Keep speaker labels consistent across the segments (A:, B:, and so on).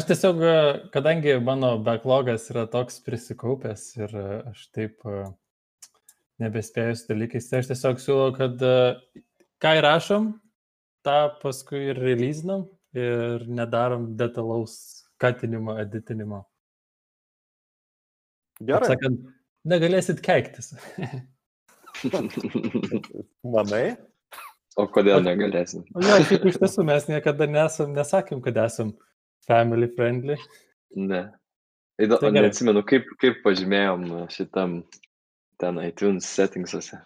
A: Aš tiesiog, e, kadangi mano backlogas yra toks prisikaupęs ir e, aš taip e, nebespėjau su dalykais, tai aš tiesiog siūlau, kad ką įrašom, tą paskui ir releasinam ir nedarom detalaus katinimo, editinimo.
B: Gerai.
A: Sakant, negalėsit keiktis.
B: Manai?
C: O kodėl negalėsim?
A: Na, šiaip iš tiesų mes niekada nesam, nesakėm, kad esam family friendly.
C: Ne. Įdo, tai neatsimenu, kaip, kaip pažymėjom šitam ten iTunes settingsuose.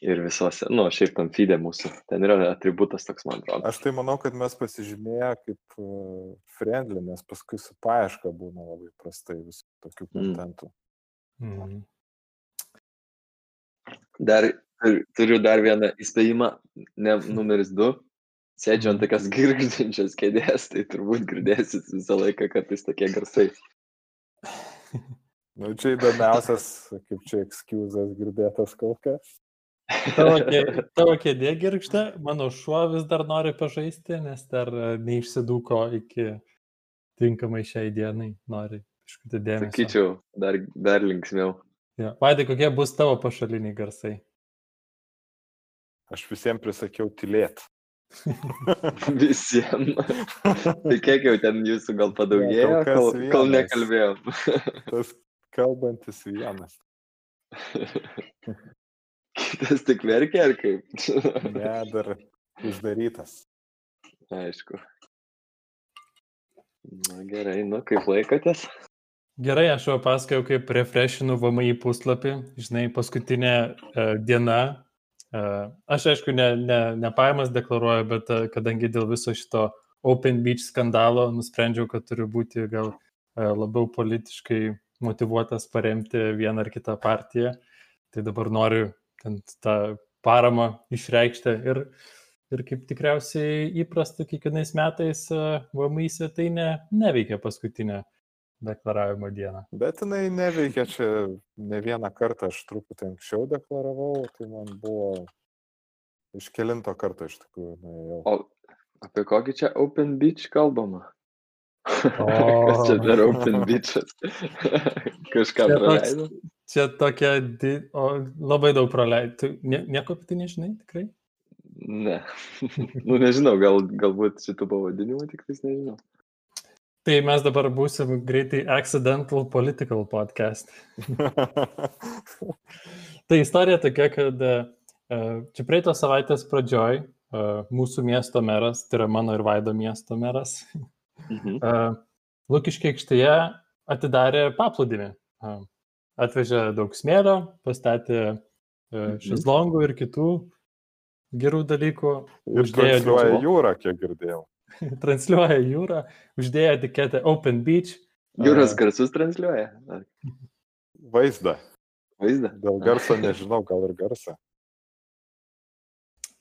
C: Ir visose, nu, šiaip tam feedė mūsų. Ten yra atributas toks, man atrodo.
B: Aš tai manau, kad mes pasižymėję kaip uh, friendly, nes paskui su paieška būna labai prastai visų tokių kontentų. Mm. Mm.
C: Dar turiu dar vieną įspėjimą, ne numeris du. Sėdžiu ant tokios girgždinčios kėdės, tai turbūt girdėsit visą laiką kartais tokie garsai.
B: Nu, čia įdomiausias, kaip čia ekskuzas girdėtas kol kas.
A: Tavo, kė, tavo kėdė girgžda, mano šuo vis dar nori pažaisti, nes dar neišsidūko iki tinkamai šiai dienai, nori kažkokį dėmesį.
C: Sakyčiau, dar, dar linksmiau.
A: Ja. Vaidai, kokie bus tavo pašaliniai garsai?
B: Aš visiems prisakiau tylėt.
C: visiems. tai kiek jau ten jūsų gal padaugėjo, ja, kol, vienas. kol nekalbėjom.
B: Tas kalbantis vienas.
C: Kitas tik verkia ar kaip?
B: ne, dar uždarytas.
C: Aišku. Na gerai, nu kaip laikotės?
A: Gerai, aš jau pasakojau, kaip refreshinu VMI puslapį, žinai, paskutinė uh, diena. Aš aišku, ne, ne, ne pajamas deklaruoju, bet uh, kadangi dėl viso šito Open Beach skandalo nusprendžiau, kad turiu būti gal uh, labiau politiškai motivuotas paremti vieną ar kitą partiją, tai dabar noriu tą paramą išreikšti ir, ir kaip tikriausiai įprasta kiekvienais metais uh, VMI svetainė neveikia paskutinę deklaravimo dieną.
B: Bet jinai neveikia čia ne vieną kartą, aš truputį anksčiau deklaravau, tai man buvo iš kelinto karto iš tikrųjų. Nuėjau.
C: O apie kokį čia Open Beach kalbama? O. Kas čia dar Open Beach'as? Kažką praleidau?
A: Čia tokia, di... o, labai daug praleidau. Nie, nieko apie tai nežinai, tikrai?
C: Ne. nu, nežinau, gal, galbūt šitų pavadinimų tik tais nežinau.
A: Tai mes dabar būsim greitai Accidental Political podcast. tai istorija tokia, kad e, čia praeito savaitės pradžioj e, mūsų miesto meras, tai yra mano ir Vaido miesto meras, mhm. E, Lukiškiai aikštėje atidarė paplūdimį. Atvežė daug smėlio, pastatė mhm. šizlongų ir kitų gerų dalykų.
B: Ir transliuoja jūrą, kiek girdėjau.
A: transliuoja jūrą, uždėjo etiketę Open Beach.
C: Jūros garsus transliuoja?
B: Vaizdą.
C: Vaizdą?
B: Dėl garso nežinau, gal ir garsą.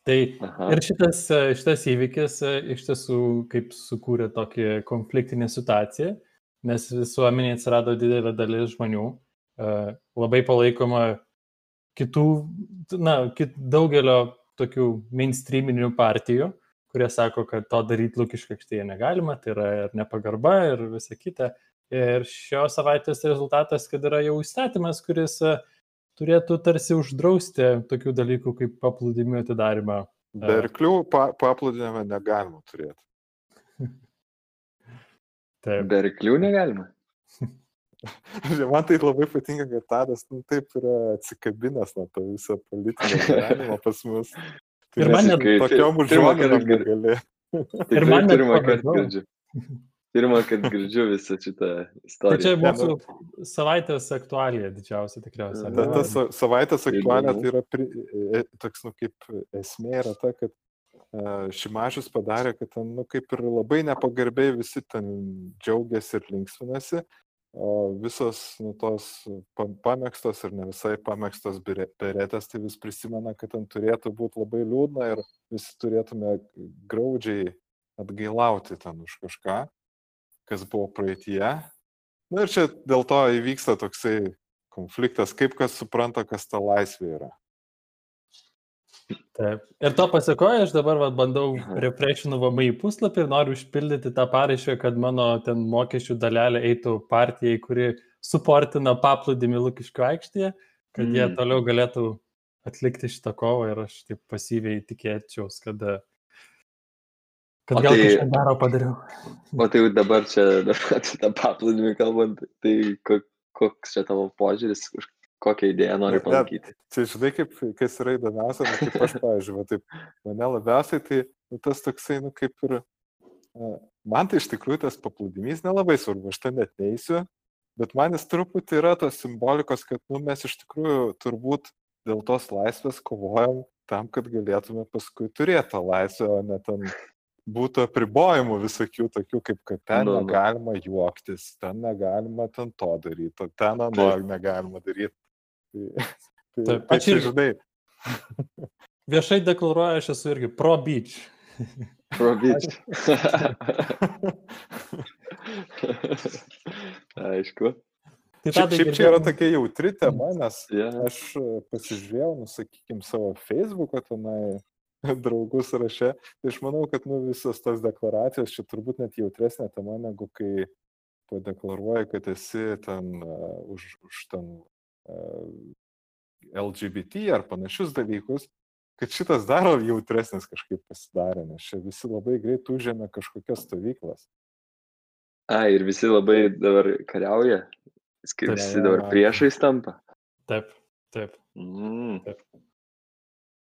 A: Tai Aha. ir šitas, šitas įvykis iš tiesų kaip sukūrė tokį konfliktinę situaciją, nes visuomenėje atsirado didelė dalis žmonių, labai palaikoma kitų, na, kit, daugelio tokių mainstreaminių partijų, kurie sako, kad to daryti Lukiškio aikštėje negalima, tai yra ir nepagarba ir visa kita. Ir šios savaitės rezultatas, kad yra jau įstatymas, kuris e, turėtų tarsi uždrausti tokių dalykų kaip paplūdimių atidarimą.
B: Berklių pa, paplūdimio negalima turėti.
C: Taip. Berklių negalima.
B: Man tai labai patinka, kad Tadas nu, taip yra atsikabinęs nuo to viso politinio gyvenimo pas mus. Ir man net tokiom užuominom gali.
C: Ir man net pirmą kartą girdžiu. Pirmą kartą girdžiu visą šitą istoriją.
A: Tai čia mūsų savaitės aktualija didžiausia tikriausiai.
B: Ta, ta sa, savaitės aktualija tai yra pri, e, toks, nu, kaip esmė yra ta, kad uh, Šimašius padarė, kad ten, nu, kaip ir labai nepagarbiai visi ten džiaugiasi ir linksminasi, o visos nu, tos pamėgstos ir ne visai pamėgstos beretės, tai vis prisimena, kad ten turėtų būti labai liūdna ir visi turėtume graudžiai atgailauti ten už kažką, kas buvo praeitie. Na ir čia dėl to įvyksta toksai konfliktas, kaip kas supranta, kas ta laisvė yra.
A: Taip. Ir to pasiekoju, aš dabar va, bandau refreshinu VMI puslapį ir noriu užpildyti tą paraišką, kad mano ten mokesčių dalelė eitų partijai, kuri suportina paplūdimį Lukiškių aikštėje, kad mm. jie toliau galėtų atlikti šitą kovą ir aš taip pasyviai tikėčiaus, kad, kad o gal tai, kažką daro padariau.
C: O tai dabar čia, dabar čia tą paplūdimį kalbant, tai koks čia tavo požiūris, kokią idėją nori palaikyti.
B: Tai žinai, kaip, kas yra įdomiausia, nu, kaip aš, pavyzdžiui, va, taip, mane labiausiai tai nu, tas toksai, nu, kaip ir, man tai iš tikrųjų tas paplūdimys nelabai svarbu, aš ten net neįsiu, bet man jis truputį yra tos simbolikos, kad, nu, mes iš tikrųjų turbūt dėl tos laisvės kovojam tam, kad galėtume paskui turėti tą laisvę, o ne ten būtų apribojimų visokių tokių, kaip kad ten nu, negalima juoktis, ten negalima ten to daryti, ten ano negalima daryti. Tai, tai, Taip, tai čia, žinai.
A: Viešai deklaruoju, aš esu irgi pro beach.
C: Pro beach. Aišku.
B: Tai šiaip, šiaip čia yra tokia jautri tema, nes yeah. aš pasižiūrėjau, nu, sakykime, savo Facebook'o tenai draugų sąraše, tai aš manau, kad nu, visos tos deklaracijos čia turbūt net jautresnė tema, negu kai padeklaruoji, kad esi ten uh, už, už ten LGBT ar panašius dalykus, kad šitas dar jautresnis kažkaip pasidarė, nes čia visi labai greit užėmė kažkokias stovyklas.
C: A, ir visi labai dabar kariauja, visi dabar priešais tampa.
A: Taip, taip.
C: Mm. taip.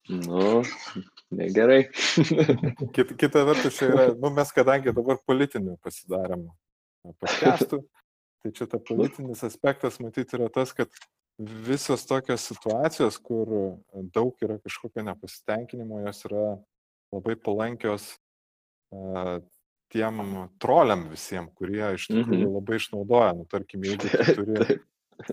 C: Nu, negerai.
B: kita, kita vertus, čia yra, nu, mes kadangi dabar politinių pasidarėm podcastų, tai čia ta politinis aspektas, matyti, yra tas, kad visos tokios situacijos, kur daug yra kažkokio nepasitenkinimo, jos yra labai palankios uh, tiem troliam visiems, kurie iš tikrųjų mhm. labai išnaudoja. Nu, tarkim, jeigu tu turi,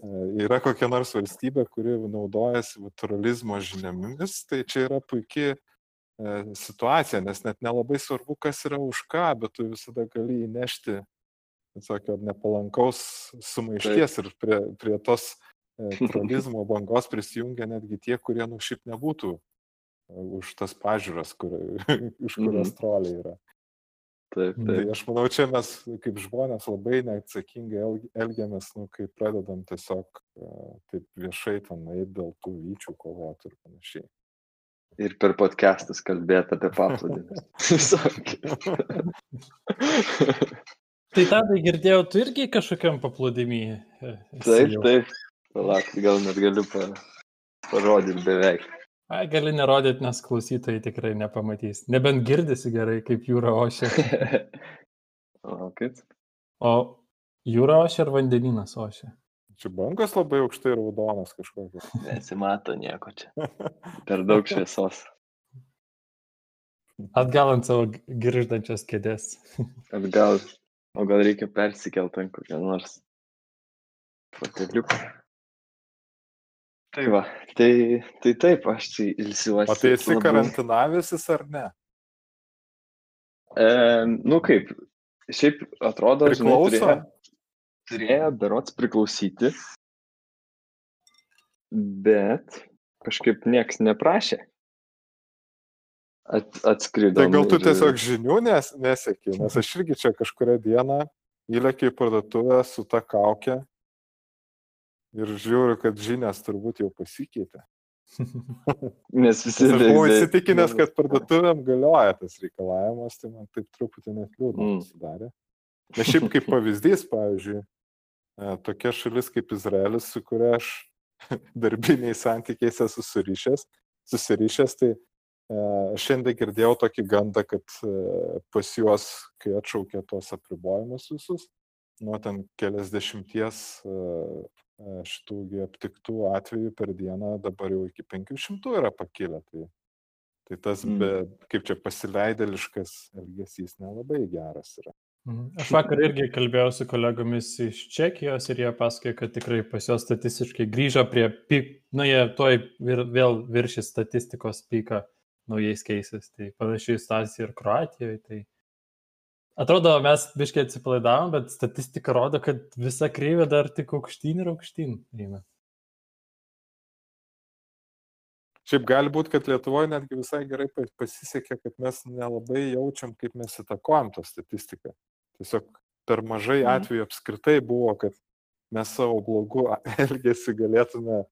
B: uh, yra kokia nors valstybė, kuri naudojasi trolizmo žiniomis, tai čia yra puikiai uh, situacija, nes net nelabai svarbu, kas yra už ką, bet tu visada gali įnešti tokio nepalankaus sumaišties Taip. ir prie, prie tos E, trolizmo bangos prisijungia netgi tie, kurie nu šiaip nebūtų e, už tas pažiūras, kur, už kurias mm. troliai yra.
C: Taip,
B: taip. Tai aš manau, čia mes kaip žmonės labai neatsakingai elgiamės, nu, kai pradedam tiesiog uh, taip viešai ten eiti dėl tų vyčių kovoti ir panašiai.
C: Ir per podcastus kalbėti apie paplūdimius.
A: tai tada girdėjau, tu irgi kažkokiam paplūdimį.
C: Taip, taip. Palauk, gal net galiu pa, parodyti beveik.
A: Ai, gali nerodyti, nes klausytojai tikrai nepamatys. Nebent girdisi gerai, kaip jūra ošia.
C: o kaip?
A: O jūra ošia ar vandeninas ošia?
B: Čia bangos labai aukštai raudonas kažkokios.
C: Nesimato nieko čia. Per daug šviesos.
A: Atgal ant savo girždančios kėdės.
C: Atgal. O gal reikia persikelti ant kokią nors foteliuką. Tai va, tai, tai taip, aš tai ilsiuosi.
B: O tai esi labiau. karantinavęsis ar ne?
C: E, nu kaip, šiaip atrodo, žinai, turėjo, turėjo berots priklausyti, bet kažkaip nieks neprašė. At, atskrido.
B: Tai gal tu ir... tiesiog žinių nes, nesėki, nes aš irgi čia kažkuria diena įlėkiai į parduotuvę su ta kaukė ir žiūriu, kad žinias turbūt jau pasikeitė.
C: Nes visi. Nes
B: aš buvau įsitikinęs, kad parduotuvėm galioja tas reikalavimas, tai man taip truputį net liūdna mm. pasidarė. Nes šiaip kaip pavyzdys, pavyzdžiui, e, tokia šalis kaip Izraelis, su kuria aš darbiniais santykiais esu surišęs, susirišęs, tai e, šiandien girdėjau tokį gandą, kad e, pas juos, kai atšaukė tuos apribojimus visus, nuo ten keliasdešimties šitų aptiktų atvejų per dieną dabar jau iki 500 yra pakilę. Tai, tai tas, mm. be, kaip čia pasileidėliškas elgesys nelabai geras yra.
A: Mhm. Aš vakar irgi kalbėjau su kolegomis iš Čekijos ir jie pasakoja, kad tikrai pas juos statistiškai grįžo prie pik, nu jie toj vir, vėl viršys statistikos pyką naujais keisais. Tai panašiai situacija ir Kroatijoje. Tai Atrodo, mes biškiai atsipalaidavom, bet statistika rodo, kad visa kreivė dar tik aukštyn ir aukštyn eina.
B: Šiaip gali būti, kad Lietuvoje netgi visai gerai pasisekė, kad mes nelabai jaučiam, kaip mes įtakojam tą statistiką. Tiesiog per mažai mhm. atvejų apskritai buvo, kad mes savo blogų elgesį galėtume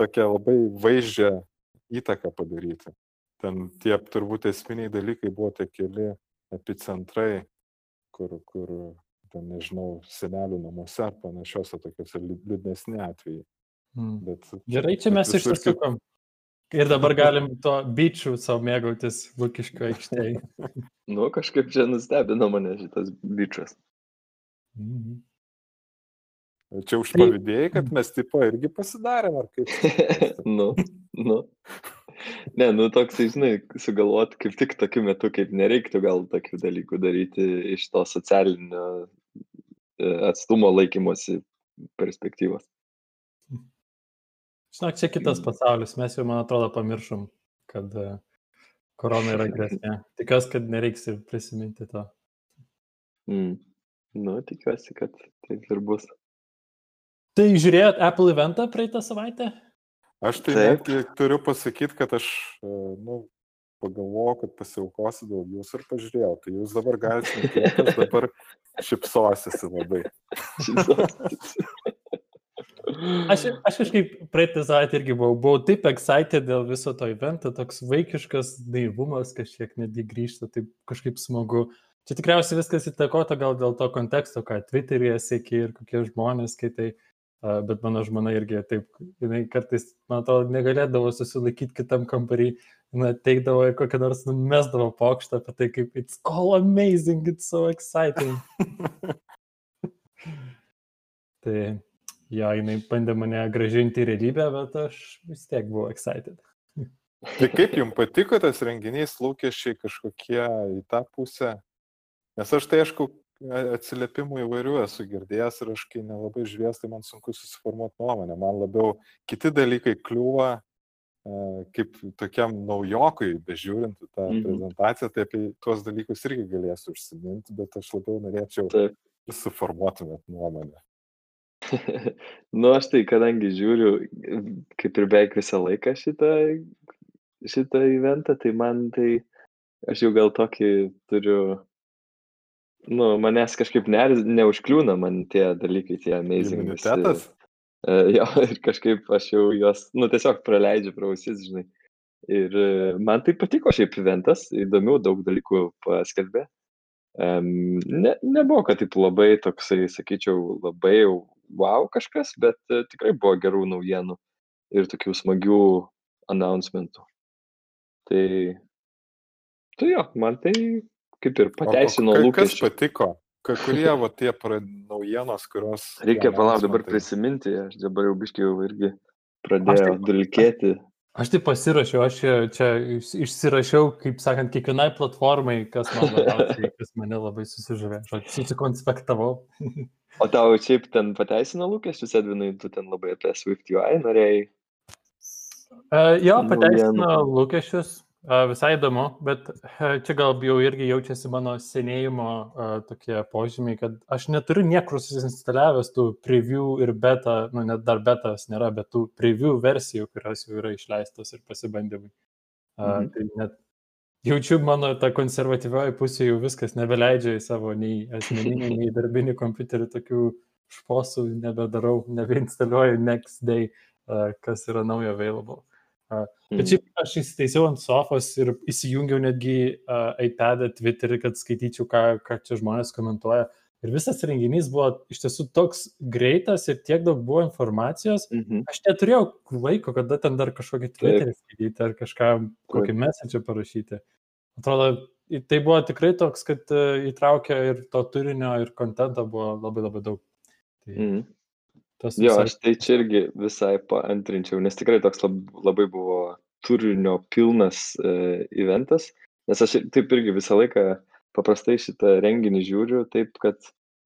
B: tokią labai vaizdžią įtaką padaryti. Ten tie turbūt esminiai dalykai buvo tie keli epicentrai, kur, kur ten, nežinau, senelių namuose ar panašiose tokiuose liūdnesni atvejai.
A: Hmm. Bet, Gerai, čia mes išsisukom. Ir dabar galim to bičių savo mėgautis Lukiško aikštėje.
C: nu, kažkaip čia nustebino mane šitas bičias.
B: Mhm. Čia užpavydėjai, kad mes tipo irgi pasidarėm, ar kaip?
C: nu, nu. Ne, nu toks, žinai, sugalvot kaip tik tokiu metu, kaip nereiktų gal tokių dalykų daryti iš to socialinio e, atstumo laikymosi perspektyvos.
A: Žinok, čia kitas pasaulis, mes jau, man atrodo, pamiršom, kad e, korona yra grėsmė. Tikiuosi, kad nereiks ir prisiminti to.
C: Mm. Nu, tikiuosi, kad taip ir bus.
A: Tai žiūrėjot Apple eventą praeitą savaitę?
B: Aš tai Taip. netgi turiu pasakyti, kad aš, e, nu, pagalvojau, kad pasiaukosiu dėl jūsų ir pažiūrėjau. Tai jūs dabar galite tikėtis, dabar šipsosiasi labai.
A: aš, aš kažkaip praeitą savaitę irgi buvau, buvau taip excited dėl viso to evento, toks vaikiškas naivumas kažkiek netgi grįžta, taip kažkaip smagu. Čia tikriausiai viskas įtakota gal dėl to konteksto, ką Twitter'yje sėki ir kokie žmonės skaitai bet mano žmona irgi taip, jinai kartais, man atrodo, negalėdavo susilaikyti kitam kambarį, jinai teikdavo ir kokią nors numesdavo pokštą apie tai, kaip it's all amazing, it's so exciting. tai jo, jinai bandė mane gražinti į realybę, bet aš vis tiek buvau excited.
B: tai kaip jums patiko tas renginys, lūkesčiai kažkokie į tą pusę? Nes aš tai aišku, atsiliepimų įvairių esu girdėjęs ir aš kai nelabai žiūrės, tai man sunku susiformuoti nuomonę. Man labiau kiti dalykai kliūva, kaip tokiam naujokui, bežiūrint tą mhm. prezentaciją, tai apie tuos dalykus irgi galėsiu užsiminti, bet aš labiau norėčiau Taip. suformuotumėt nuomonę.
C: nu, aš tai, kadangi žiūriu, kaip ir beveik visą laiką šitą, šitą eventą, tai man tai, aš jau gal tokį turiu nu, manęs kažkaip ne, neužkliūna man tie dalykai, tie amazing.
B: Imunitetas?
C: Uh, jo, ir kažkaip aš jau juos, nu, tiesiog praleidžiu prausis, žinai. Ir uh, man tai patiko šiaip eventas, įdomių daug dalykų paskelbė. Um, ne, nebuvo, kad taip labai toksai, sakyčiau, labai jau wow kažkas, bet uh, tikrai buvo gerų naujienų ir tokių smagių announcementų. Tai, tai jo, man tai kaip ir pateisino lūkesčius.
B: Kas patiko? Kai kurie va, tie naujienos, kurios...
C: Reikia palaukti dabar tai... prisiminti, aš dabar jau biškiai jau irgi pradėjau tai, dulkėti.
A: Aš tai pasirašiau, aš čia, čia išsirašiau, kaip sakant, kiekvienai platformai, kas, man, kas mane labai susižavė. Aš susikonspektavau.
C: O tau šiaip ten pateisino lūkesčius, Edvinai, tu ten labai apie Swift UI norėjai?
A: Uh, jo, pateisino lūkesčius. Visai įdomu, bet čia gal jau irgi jaučiasi mano senėjimo uh, tokie požymiai, kad aš neturiu niekur susinstaliavęs tų preview ir beta, nu net dar betas nėra, bet tų preview versijų, kurios jau yra išleistos ir pasibandymai. Mhm. Tai net jaučiu mano tą konservatyvioji pusė jau viskas nebeleidžia į savo nei asmeninį, nei darbinį kompiuterį tokių šposų nebedarau, nebeinstaliuoju next day, uh, kas yra naujo available. Bet mhm. šiaip aš įsitaisiau ant sofos ir įsijungiau netgi uh, iPadą, Twitterį, kad skaityčiau, ką, ką čia žmonės komentuoja. Ir visas renginys buvo iš tiesų toks greitas ir tiek daug buvo informacijos. Mhm. Aš neturėjau laiko, kada ten dar kažkokį Twitterį skaityti ar kažką, kokį message parašyti. Atrodo, tai buvo tikrai toks, kad uh, įtraukė ir to turinio, ir kontento buvo labai labai daug. Tai... Mhm.
C: Tas jo, aš tai čia irgi visai paantrinčiau, nes tikrai toks labai buvo turinio pilnas uh, eventas, nes aš taip irgi visą laiką paprastai šitą renginį žiūriu taip, kad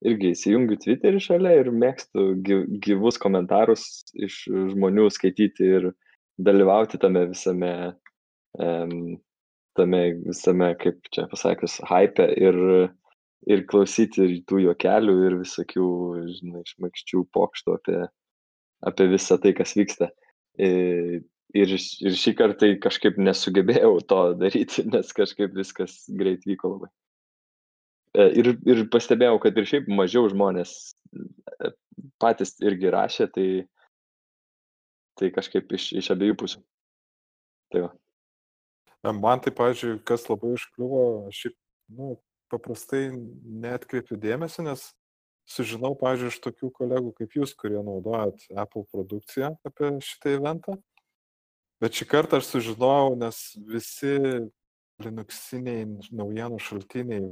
C: irgi įsijungiu Twitterį šalia ir mėgstu gyvus komentarus iš žmonių skaityti ir dalyvauti tame visame, um, tame visame, kaip čia pasakius, hype ir ir klausyti ir tų juokelių ir visokių, žinai, šmakščių pokštų apie, apie visą tai, kas vyksta. E, ir, ir šį kartą tai kažkaip nesugebėjau to daryti, nes kažkaip viskas greit vyko labai. E, ir, ir pastebėjau, kad ir šiaip mažiau žmonės e, patys irgi rašė, tai, tai kažkaip iš, iš abiejų pusių. Tai va.
B: Man tai, pažiūrėjau, kas labai užkliuvo, šiaip, nu, paprastai netkreipiu dėmesį, nes sužinau, pažiūrėjau, iš tokių kolegų kaip jūs, kurie naudojat Apple produkciją apie šitą eventą. Bet šį kartą aš sužinojau, nes visi Linuxiniai naujienų šaltiniai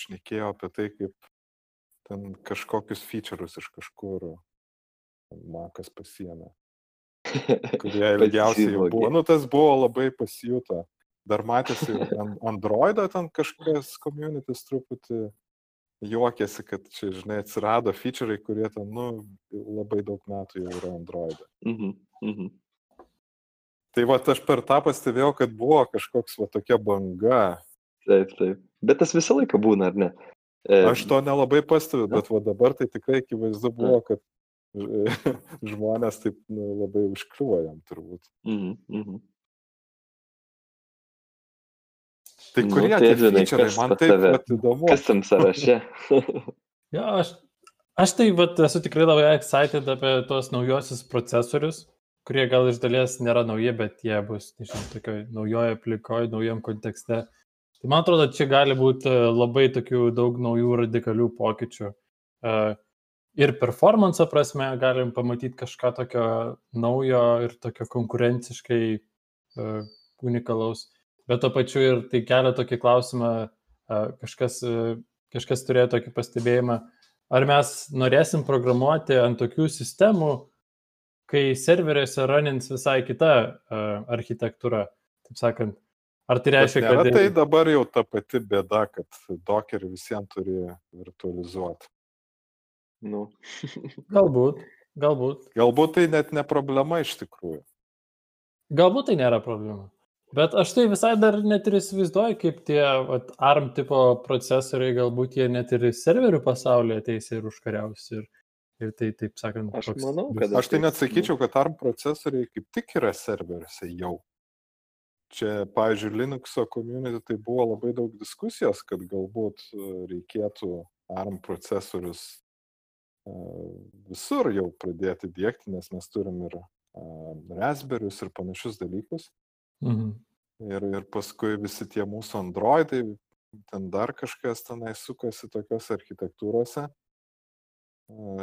B: šnekėjo apie tai, kaip ten kažkokius feature'us iš kažkur Makas pasiemė. Kurie ilgiausiai buvo. Nu, tas buvo labai pasijuto. Dar matėsi Androido ten kažkas communities truputį juokėsi, kad čia, žinai, atsirado feature'ai, kurie ten, nu, labai daug metų jau yra Androido. Mhm. Mhm. Tai va, aš per tą pastebėjau, kad buvo kažkoks va tokia banga.
C: Taip, taip. Bet tas visą laiką būna, ar ne?
B: E... Aš to nelabai pastebiu, bet va dabar tai tikrai akivaizdu buvo, kad žmonės taip nu, labai užkliuojam turbūt. Mhm, mhm. Tai nu, kurie nu, tie featureai, man taip pat įdomu.
C: Kas tam sąraše?
A: ja, aš, aš tai vat, esu tikrai labai excited apie tos naujosius procesorius, kurie gal iš dalies nėra nauji, bet jie bus, nežinau, tokioje naujoje aplikoje, naujam kontekste. Tai man atrodo, čia gali būti e, labai tokių daug naujų radikalių pokyčių. E, ir performance prasme galim pamatyti kažką tokio naujo ir tokio konkurenciškai e, unikalaus. Bet to pačiu ir tai kelia tokį klausimą, kažkas, kažkas turėjo tokį pastebėjimą, ar mes norėsim programuoti ant tokių sistemų, kai serveriuose runins visai kita architektūra, taip sakant. Ar tai reiškia,
B: kad... Tai dabar jau ta pati bėda, kad Docker visiems turi virtualizuoti.
A: Nu. galbūt, galbūt.
B: Galbūt tai net ne problema iš tikrųjų.
A: Galbūt tai nėra problema. Bet aš tai visai dar net ir įsivaizduoju, kaip tie vat, ARM tipo procesoriai, galbūt jie net ir serverių pasaulyje ateis ir užkariaus. Ir, Ir tai, taip sakant,
C: aš toks, manau, kad...
B: Aš tai net sakyčiau, kad ARM procesoriai kaip tik yra serveriuose jau. Čia, pavyzdžiui, Linuxo community tai buvo labai daug diskusijos, kad galbūt e, reikėtų ARM procesorius e, visur jau pradėti dėkti, nes mes turim ir e, Raspberry'us ir panašius dalykus. Mhm. Ir, ir paskui visi tie mūsų Androidai, ten dar kažkas tenai sukasi tokiuose architektūrose.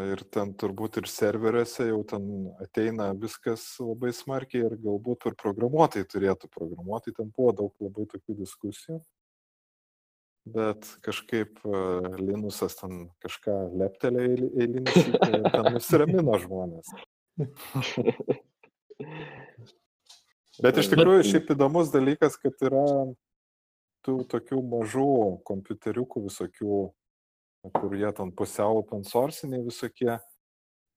B: Ir ten turbūt ir serveriuose jau ten ateina viskas labai smarkiai ir galbūt ir programuotojai turėtų programuoti. Ten buvo daug labai tokių diskusijų. Bet kažkaip Linusas ten kažką leptelė eilinis ir ten nusiramino žmonės. Bet iš tikrųjų šiaip įdomus dalykas, kad yra tų tokių mažų kompiuteriukų visokių kur jie ten pusiau open sourciniai visokie,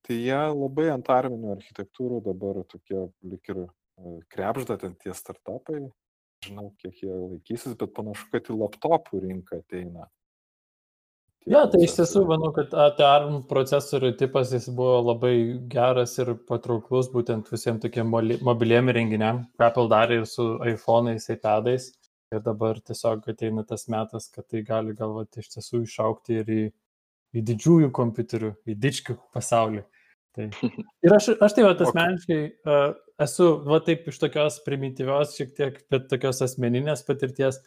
B: tai jie labai ant arminių architektūrų dabar tokie lik ir e, krepžda ten tie startupai, žinau, kiek jie laikysis, bet panašu, kad į laptopų rinką ateina.
A: Ja, tai iš tiesų manau, kad ARM procesorių tipas jis buvo labai geras ir patrauklus būtent visiems tokiem mobiliem renginiam, Apple darė ir su iPhone'ais, iPad'ais. Ir dabar tiesiog ateina tas metas, kad tai gali galvoti iš tiesų išaukti ir į, į didžiųjų kompiuterių, į dičkių pasaulį. Tai. Ir aš, aš tai va, asmeniškai uh, esu, va taip iš tokios primityvios, šiek tiek, bet tokios asmeninės patirties.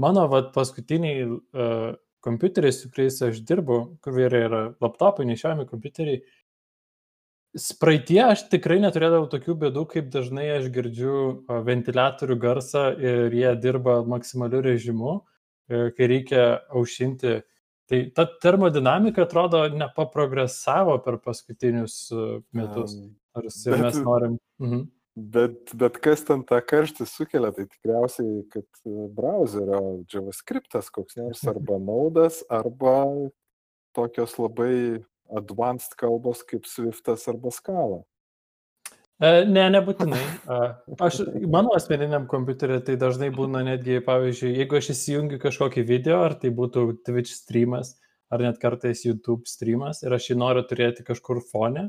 A: Mano va paskutiniai uh, kompiuteriai, su kuriais aš dirbu, kur yra laptopai, nešiojami kompiuteriai, praeitie aš tikrai neturėdavau tokių bėdų, kaip dažnai aš girdžiu ventiliatorių garsą ir jie dirba maksimaliu režimu, e, kai reikia aušinti. Tai ta termodinamika atrodo nepaprogresavo per paskutinius e, metus. Ar bet, mes norim. Mhm.
B: Bet, bet kas ten tą karštį sukelia, tai tikriausiai, kad e, browserio JavaScriptas koks nors arba naudas, arba tokios labai advanced kalbos kaip Swiftas arba Scala?
A: E, ne, nebūtinai. Aš, mano asmeniniam kompiuteriu tai dažnai būna netgi, pavyzdžiui, jeigu aš įsijungiu kažkokį video, ar tai būtų Twitch streamas, ar net kartais YouTube streamas, ir aš jį noriu turėti kažkur fone,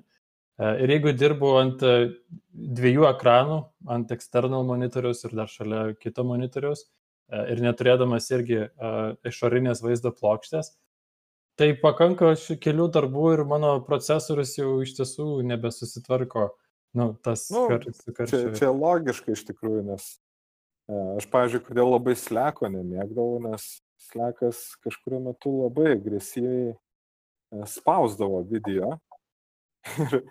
A: Ir jeigu dirbu ant dviejų ekranų, ant external monitoriaus ir dar šalia kito monitoriaus, ir neturėdamas irgi išorinės vaizdo plokštės, tai pakanka kelių darbų ir mano procesorius jau iš tiesų nebesusitvarko. Nu, tas
B: Nu,
A: kartais su
B: Čia, čia logiška iš tikrųjų, nes e, aš, pavyzdžiui, kodėl labai sleko nemėgdavau, nes slekas kažkurio metu labai agresyviai e, spausdavo video. Ir e,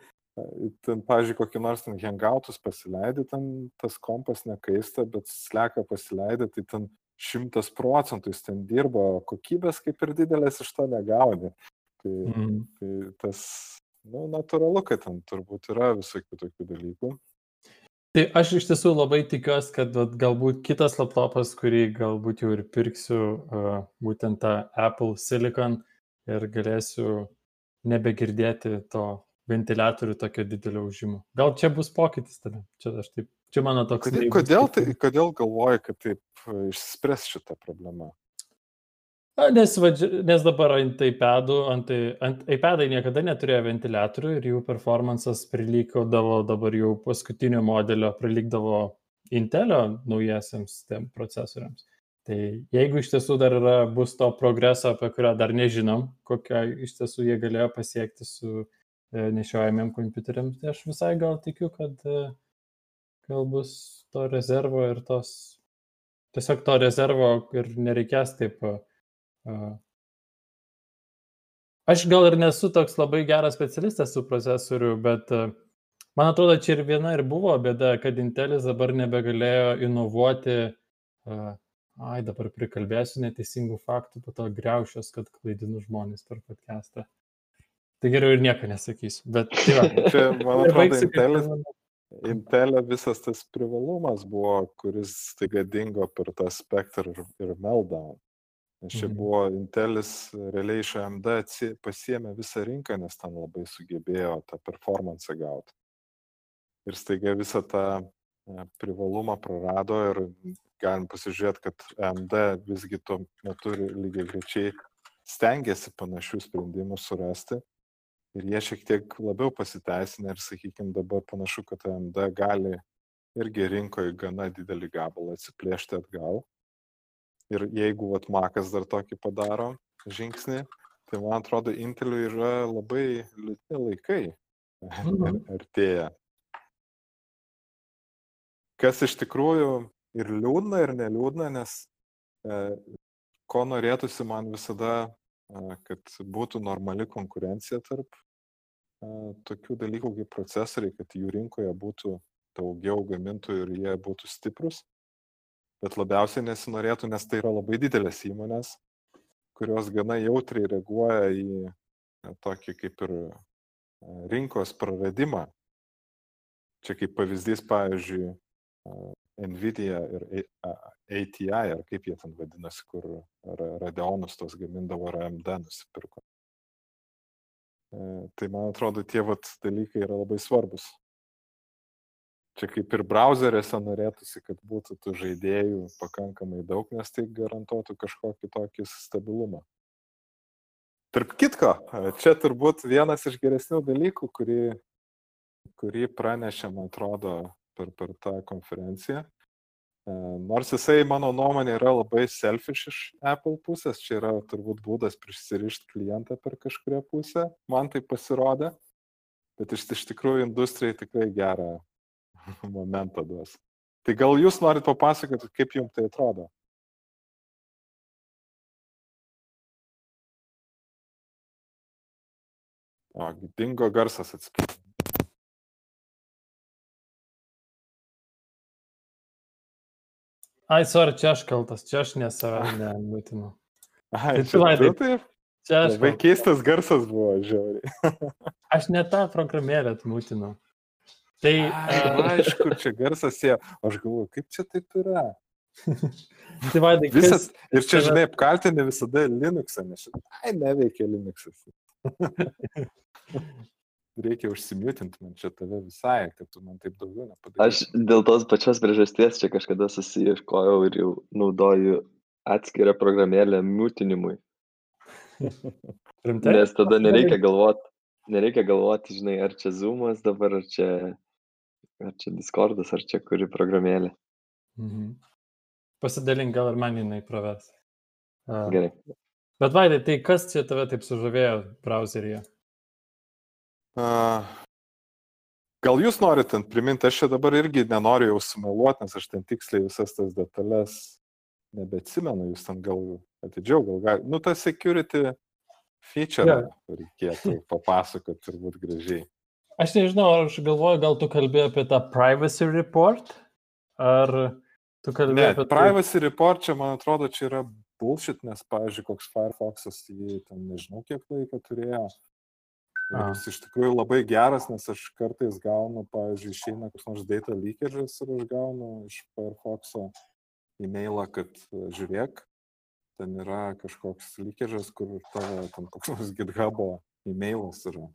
B: ten, pavyzdžiui, kokį nors ten hangoutus pasileidai, ten tas kompas nekaista, bet sleką pasileidai, tai ten šimtas procentų jis ten dirbo, kokybės kaip ir didelės iš to negauni. Tai,
A: Mhm.
B: tai tas, na, nu, natūralu, kad ten turbūt yra visokių tokių dalykų.
A: Tai aš iš tiesų labai tikiuosi, kad vat, galbūt kitas laptopas, kurį galbūt jau ir pirksiu, uh, būtent tą Apple Silicon ir galėsiu nebegirdėti to ventiliatorių tokio didelio užimo. Gal čia bus pokytis tada? Čia, aš taip, čia mano toks.
B: Kodėl, kodėl, tai, kodėl galvoji, kad taip e, išspręs šitą problemą?
A: Na, Nes, vadži- nes dabar ant iPadų, ant, ant iPadai niekada neturėjo ventiliatorių ir jų performances prilykodavo dabar jau paskutinio modelio, prilygdavo Intelio naujiesiams tiem procesoriams. Tai jeigu iš tiesų dar yra, bus to progreso, apie kurią dar nežinom, kokią iš tiesų jie galėjo pasiekti su nešiojamiem kompiuteriams, tai aš visai gal tikiu, kad e, gal bus to rezervo ir tos, tiesiog to rezervo ir nereikės taip e, Aš gal ir nesu toks labai geras specialistas su procesoriu, bet e, man atrodo, čia ir viena ir buvo bėda, kad Intelis dabar nebegalėjo inovuoti, e, ai dabar prikalbėsiu neteisingų faktų, po to greušios, kad klaidinu žmonės per podcastą. Tai geriau ir nieko nesakysiu, bet tai va.
B: Čia, man atrodo, Intelis, Intelio visas tas privalumas buvo, kuris staiga dingo per tą spektrą ir, ir meltdown. Nes čia
A: Mhm.
B: buvo Intelis realiai iš AMD pasiėmė visą rinką, nes ten labai sugebėjo tą performance gauti. Ir staiga visą tą e, privalumą prarado ir galim pasižiūrėti, kad AMD visgi tuo metu lygiai grečiai stengiasi panašių sprendimų surasti. Ir jie šiek tiek labiau pasiteisinę ir, sakykime, dabar panašu, kad AMD gali irgi rinkoje gana didelį gabalą atsiplėšti atgal. Ir jeigu vat Makas dar tokį padaro žingsnį, tai man atrodo, Inteliui yra labai liūdni laikai
A: Mhm.
B: artėja. Kas iš tikrųjų ir liūdna, ir neliūdna, nes e, ko norėtųsi man visada, e, kad būtų normali konkurencija tarp tokių dalykų kaip procesoriai, kad jų rinkoje būtų daugiau gamintojų ir jie būtų stiprus. Bet labiausiai nesinorėtų, nes tai yra labai didelės įmonės, kurios gana jautriai reaguoja į tokį kaip ir rinkos praradimą. Čia kaip pavyzdys, pavyzdžiui, Nvidia ir ATI, ar kaip jie ten vadinasi, kur Ra- Radeonus tos gamindavo ir AMD nusipirko. E, Tai man atrodo, tie vat dalykai yra labai svarbus. Čia kaip ir browseriuose norėtųsi, kad būtų tų žaidėjų pakankamai daug, nes tai garantuotų kažkokį tokį stabilumą. Tarp kitko, čia turbūt vienas iš geresnių dalykų, kurį, kurį pranešė, man atrodo, per, per tą konferenciją. E, Nors jisai, mano nuomonė, yra labai selfish iš Apple pusės, čia yra turbūt būdas prisirišti klientą per kažkuria pusę, man tai pasirodė, bet iš, iš tikrųjų industrijai tikrai gerą momentą duos. Tai gal jūs norit papasakoti, kaip jums tai atrodo? O, dingo garsas atsiprašau.
A: Ai, sorry, čia aš kaltas, čia aš ne save nebūtinu.
B: Ai,
A: Tai
B: čia
A: tu
B: taip.
A: Čia aš,
B: Labai keistas garsas buvo, žiauriai.
A: aš ne tą programėlę atmūtinu. Tai,
B: Ai,
A: a,
B: aišku, čia garsas jie. Aš galvoju, kaip čia taip yra.
A: tai vaidai,
B: Visas,
A: kas,
B: ir čia, žinai, apkaltinė visada Linuxą, nes šitą. Ai, neveikia Linuxas. Reikia užsimiutinti man čia tave visai, kad tu man taip daugiau nepadarytum.
C: Aš dėl tos pačios priežasties čia kažkada susieškojau ir jau naudoju atskirą programėlę mutinimui, nes tada nereikia galvoti. nereikia galvoti, žinai, ar čia Zoomas dabar, ar čia, ar čia Discordas, ar čia kuri programėlė.
A: Mhm. Pasidalink, gal ir man jinai pravers.
C: Gerai.
A: bet Vaidai, tai kas čia tave taip sužavėjo browseryje?
B: Gal jūs norit ten priminti, aš čia dabar irgi nenoriu jau sumeluoti, nes aš ten tiksliai visas tas detalės nebeatsimenu, jūs ten gal atidžiau, gal gal. Nu, tas security feature
A: Jo.
B: reikėtų papasakoti turbūt gražiai.
A: Aš nežinau, ar aš galvoju, gal tu kalbėjai apie tą privacy report, ar tu
B: Ne,
A: kalbėjai apie tai-
B: privacy report čia, man atrodo, čia yra bullshit, nes, pavyzdžiui, koks Firefox'as jį ten nežinau kiek laiko turėjo. Jis iš tikrųjų labai geras, nes aš kartais gaunu, pavyzdžiui, išeina koks nors data leakage'as ir aš gaunu iš Firefox'o e-mailą, kad e, žiūrėk, ten yra kažkoks leakage'as, kur tavo ten koks nors GitHub'o e-mailas yra.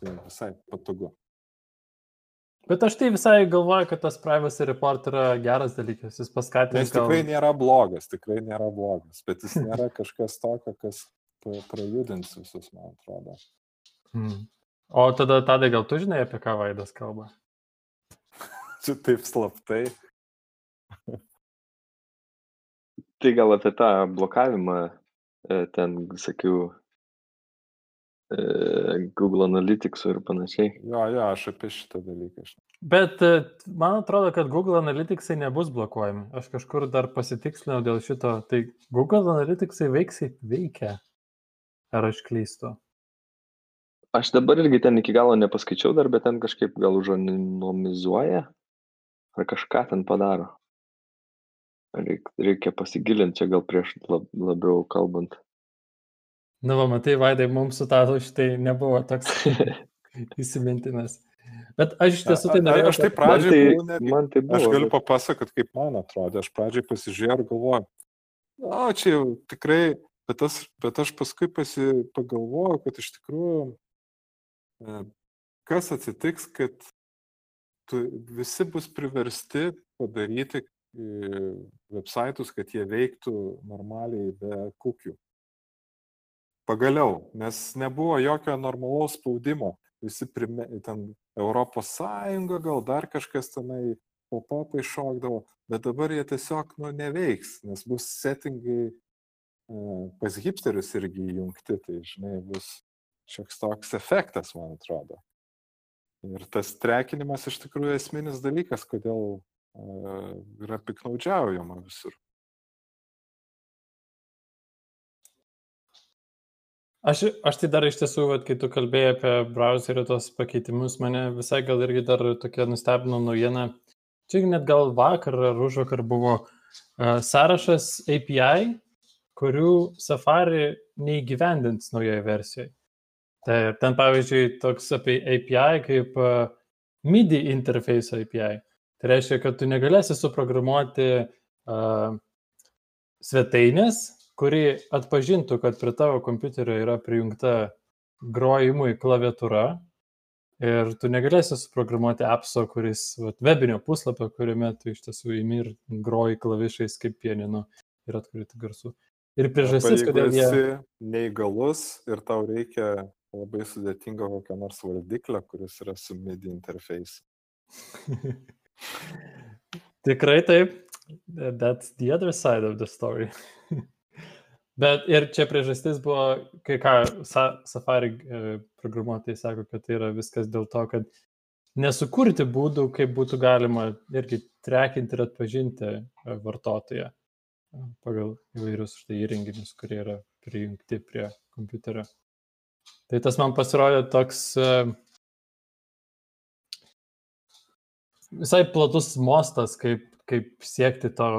B: Tai visai patogu.
A: Bet aš tai visai galvoju, kad tas privacy report yra geras dalykas, jis paskatins.
B: Jis tikrai nėra blogas, tikrai nėra blogas, bet jis nėra kažkas tokio, kas prajudins visus, man atrodo.
A: Hmm. O tada, tada gal tu žinai, apie ką Vaidas kalba?
B: Čia taip slaptai.
C: Tai gal apie tą blokavimą e, ten visokių e, Google Analyticsų ir panašiai.
B: Jo, jo, aš apie šitą dalyką.
A: Bet e, man atrodo, kad Google Analyticsai nebus blokuojami. Aš kažkur dar pasitikslinau dėl šito. Tai Google Analyticsai veiksiai veikia. Ar aš klystu?
C: Aš dabar irgi ten iki galo nepaskaičiau dar, bet ten kažkaip gal užanonimizuoja ar kažką ten padaro. Reik, reikia pasigilinti čia gal prieš lab, labiau kalbant.
A: Na, va, matai, Vaidai, mums su tatu šitai nebuvo toks įsimintinas. Bet aš iš tiesų tai norėjau.
B: aš tai
A: kad-
C: Man tai, man tai buvo.
B: Aš galiu papasakoti, kaip man atrodo. Aš pradžiai pasižiūrėjau ir galvoju, o čia jau tikrai, bet, tas, bet aš paskui pasi, pagalvojau, kad iš tikrųjų, kas atsitiks, kad tu, visi bus priversti padaryti e, websaitus, kad jie veiktų normaliai be kukių. Pagaliau, nes nebuvo jokio normalaus spaudimo. Visi prime, ten Europos Sąjunga, gal dar kažkas tenai pop-upai šokdavo, bet dabar jie tiesiog nu, neveiks, nes bus settingai e, pas hipsterius irgi įjungti, tai žinai, bus šioks toks efektas, man atrodo. Ir tas trekinimas iš tikrųjų esminis dalykas, kodėl yra piknaudžiaujama visur.
A: Aš, aš tai dar iš tiesų, vat, kai tu kalbėjai apie browserio tos pakeitimus, mane visai gal irgi dar tokia nustebino naujiena. Čia net gal vakar ar už vakar buvo uh, sąrašas API, kurių Safari neįgyvendins naujoje versijoje. Tai ten pavyzdžiui toks apie API kaip uh, MIDI interface API. Tai reiškia, kad tu negalėsi suprogramuoti uh, svetainės, kuri atpažintų, kad prie tavo kompiuterio yra prijungta grojimui klaviatūra ir tu negalėsi suprogramuoti appso, kuris vat, webinio puslapio, kuriame tu iš tiesų įimi ir groji klavišais kaip pieninu ir atkurti garsų. Ir priežastis, kodėl jie...
B: esi neįgalus ir tau reikia labai sudėtingo kokio nors vardiklio, kuris yra su MIDI interfejsu.
A: Tikrai taip. That's the other side of the story. Bet ir čia priežastis buvo, kai ką Sa Safari e, programuotojai sako, kad tai yra viskas dėl to, kad nesukurti būdų, kaip būtų galima irgi trekinti ir atpažinti e, vartotoją e, pagal įvairius štai įrenginius, kurie yra prijungti prie kompiuterio. Tai tas man pasirodė toks e, visai platus mostas, kaip, kaip siekti to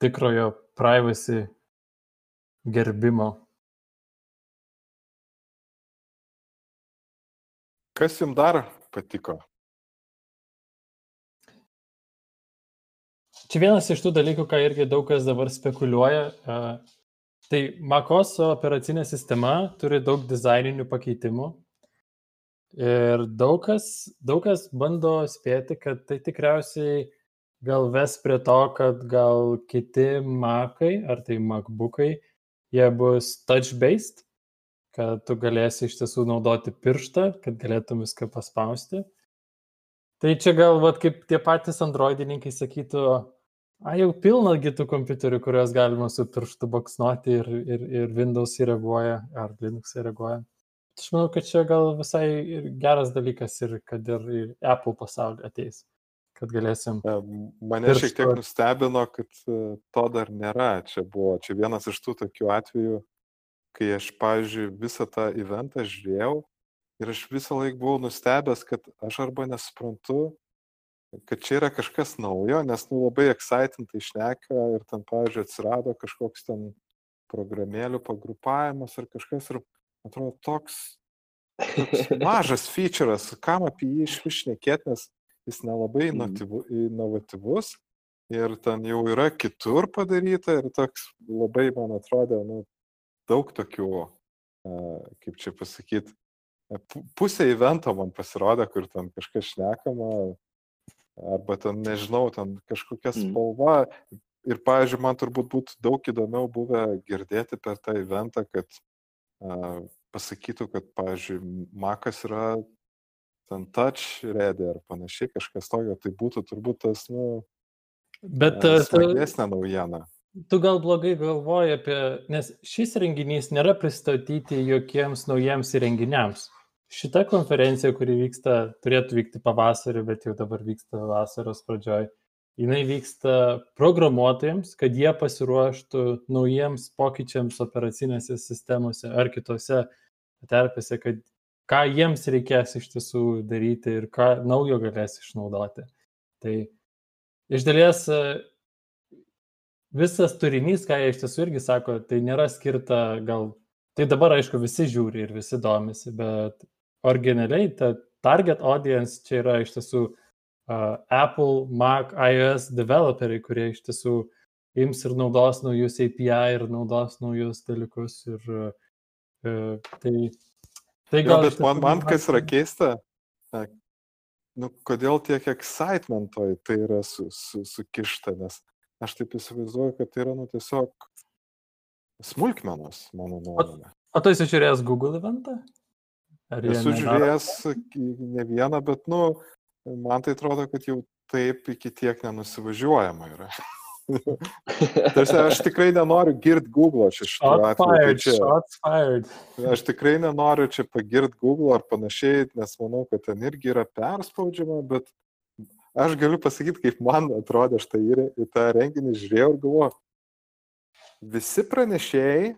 A: tikrojo privacy gerbimo.
B: Kas jums dar patiko?
A: Čia vienas iš tų dalykų, ką irgi daug kas dabar spekuliuoja. Tai MacOS operacinė sistema turi daug dizaininių pakeitimų. Ir daug kas, daug kas bando spėti, kad tai tikriausiai gal ves prie to, kad gal kiti Macai, ar tai MacBookai, jie bus touch-based. kad tu galėsi iš tiesų naudoti pirštą, kad galėtum viską paspausti. Tai čia gal, vat, kaip tie patys androidininkai sakytų, a jau pilna kitų kompiuterių, kuriuos galima su pirštu baksnuoti ir, ir, ir Windows įreaguoja, ar Linux įreaguoja. Aš manau, kad čia gal visai geras dalykas ir kad ir, ir Apple pasaulį ateis kad galėsim.
B: Mane šiek tiek nustebino, kad e, to dar nėra. Čia buvo, čia vienas iš tų tokių atvejų, kai aš, pavyzdžiui, visą tą eventą žiūrėjau ir aš visą laiką buvau nustebęs, kad aš arba nesuprantu, kad čia yra kažkas naujo, nes nu, labai excitintai išneka ir ten, pavyzdžiui, atsirado kažkoks ten programėlių pagrupavimas ar kažkas ir atrodo toks, toks mažas feature'as, kam apie jį iš višnekėt, nes jis nelabai mhm. inovatyvus ir ten jau yra kitur padaryta ir toks labai, man atrodo, nu, daug tokių, kaip čia pasakyti, pusė evento man pasirodė, kur ten kažkas šnekama, arba ten, nežinau, ten kažkokia mhm. spalva. Mm. Ir, pavyzdžiui, man turbūt būtų daug įdomiau buvę girdėti per tą eventą, kad uh, pasakytų, kad, pavyzdžiui, Makas yra ten touch ready ar panašiai kažkas tokio, tai būtų turbūt tas, nu,
A: Bet
B: e, smagesnė naujiena.
A: Tu gal blogai galvoji apie, nes šis renginys nėra pristatyti jokiems naujiems įrenginiams. Šita konferencija, kuri vyksta, turėtų vykti pavasarį, bet jau dabar vyksta vasaros pradžioj, jinai vyksta programuotojams, kad jie pasiruoštų naujiems pokyčiams operacinėse sistemose ar kitose terpėse, kad ką jiems reikės iš tiesų daryti ir ką naujo galės išnaudoti. Tai iš dalies e, visas turinys, ką jie iš tiesų irgi sako, tai nėra skirta gal, tai dabar aišku visi žiūri ir visi domisi, bet originaliai ta target audience čia yra iš tiesų uh, Apple, Mac, iOS developeriai, kurie iš tiesų ims ir naudos naujus API ir naudos naujus dalykus ir uh, tai
B: Tai gal, jo, bet man, man kas yra keista, nu, kodėl tiek excitementoj tai yra su, su, sukišta, nes aš taip įsivaizduoju, kad tai yra nu, tiesiog smulkmenos, mano nuomonė.
A: O, o tu esi žiūrėjęs Google eventą?
B: Esu žiūrėjęs ne vieną, bet, nu, man tai atrodo, kad jau taip iki tiek nenusivažiuojama yra. Tarsi aš tikrai nenoriu girt Google čia šitą
A: atveju. Tai
B: aš tikrai nenoriu čia pagirt Google ar panašiai, nes manau, kad ten irgi yra perspaudžiama, bet aš galiu pasakyti, kaip man atrodė, aš tai į tą renginį žiūrėjau ir galvoju, visi pranešėjai,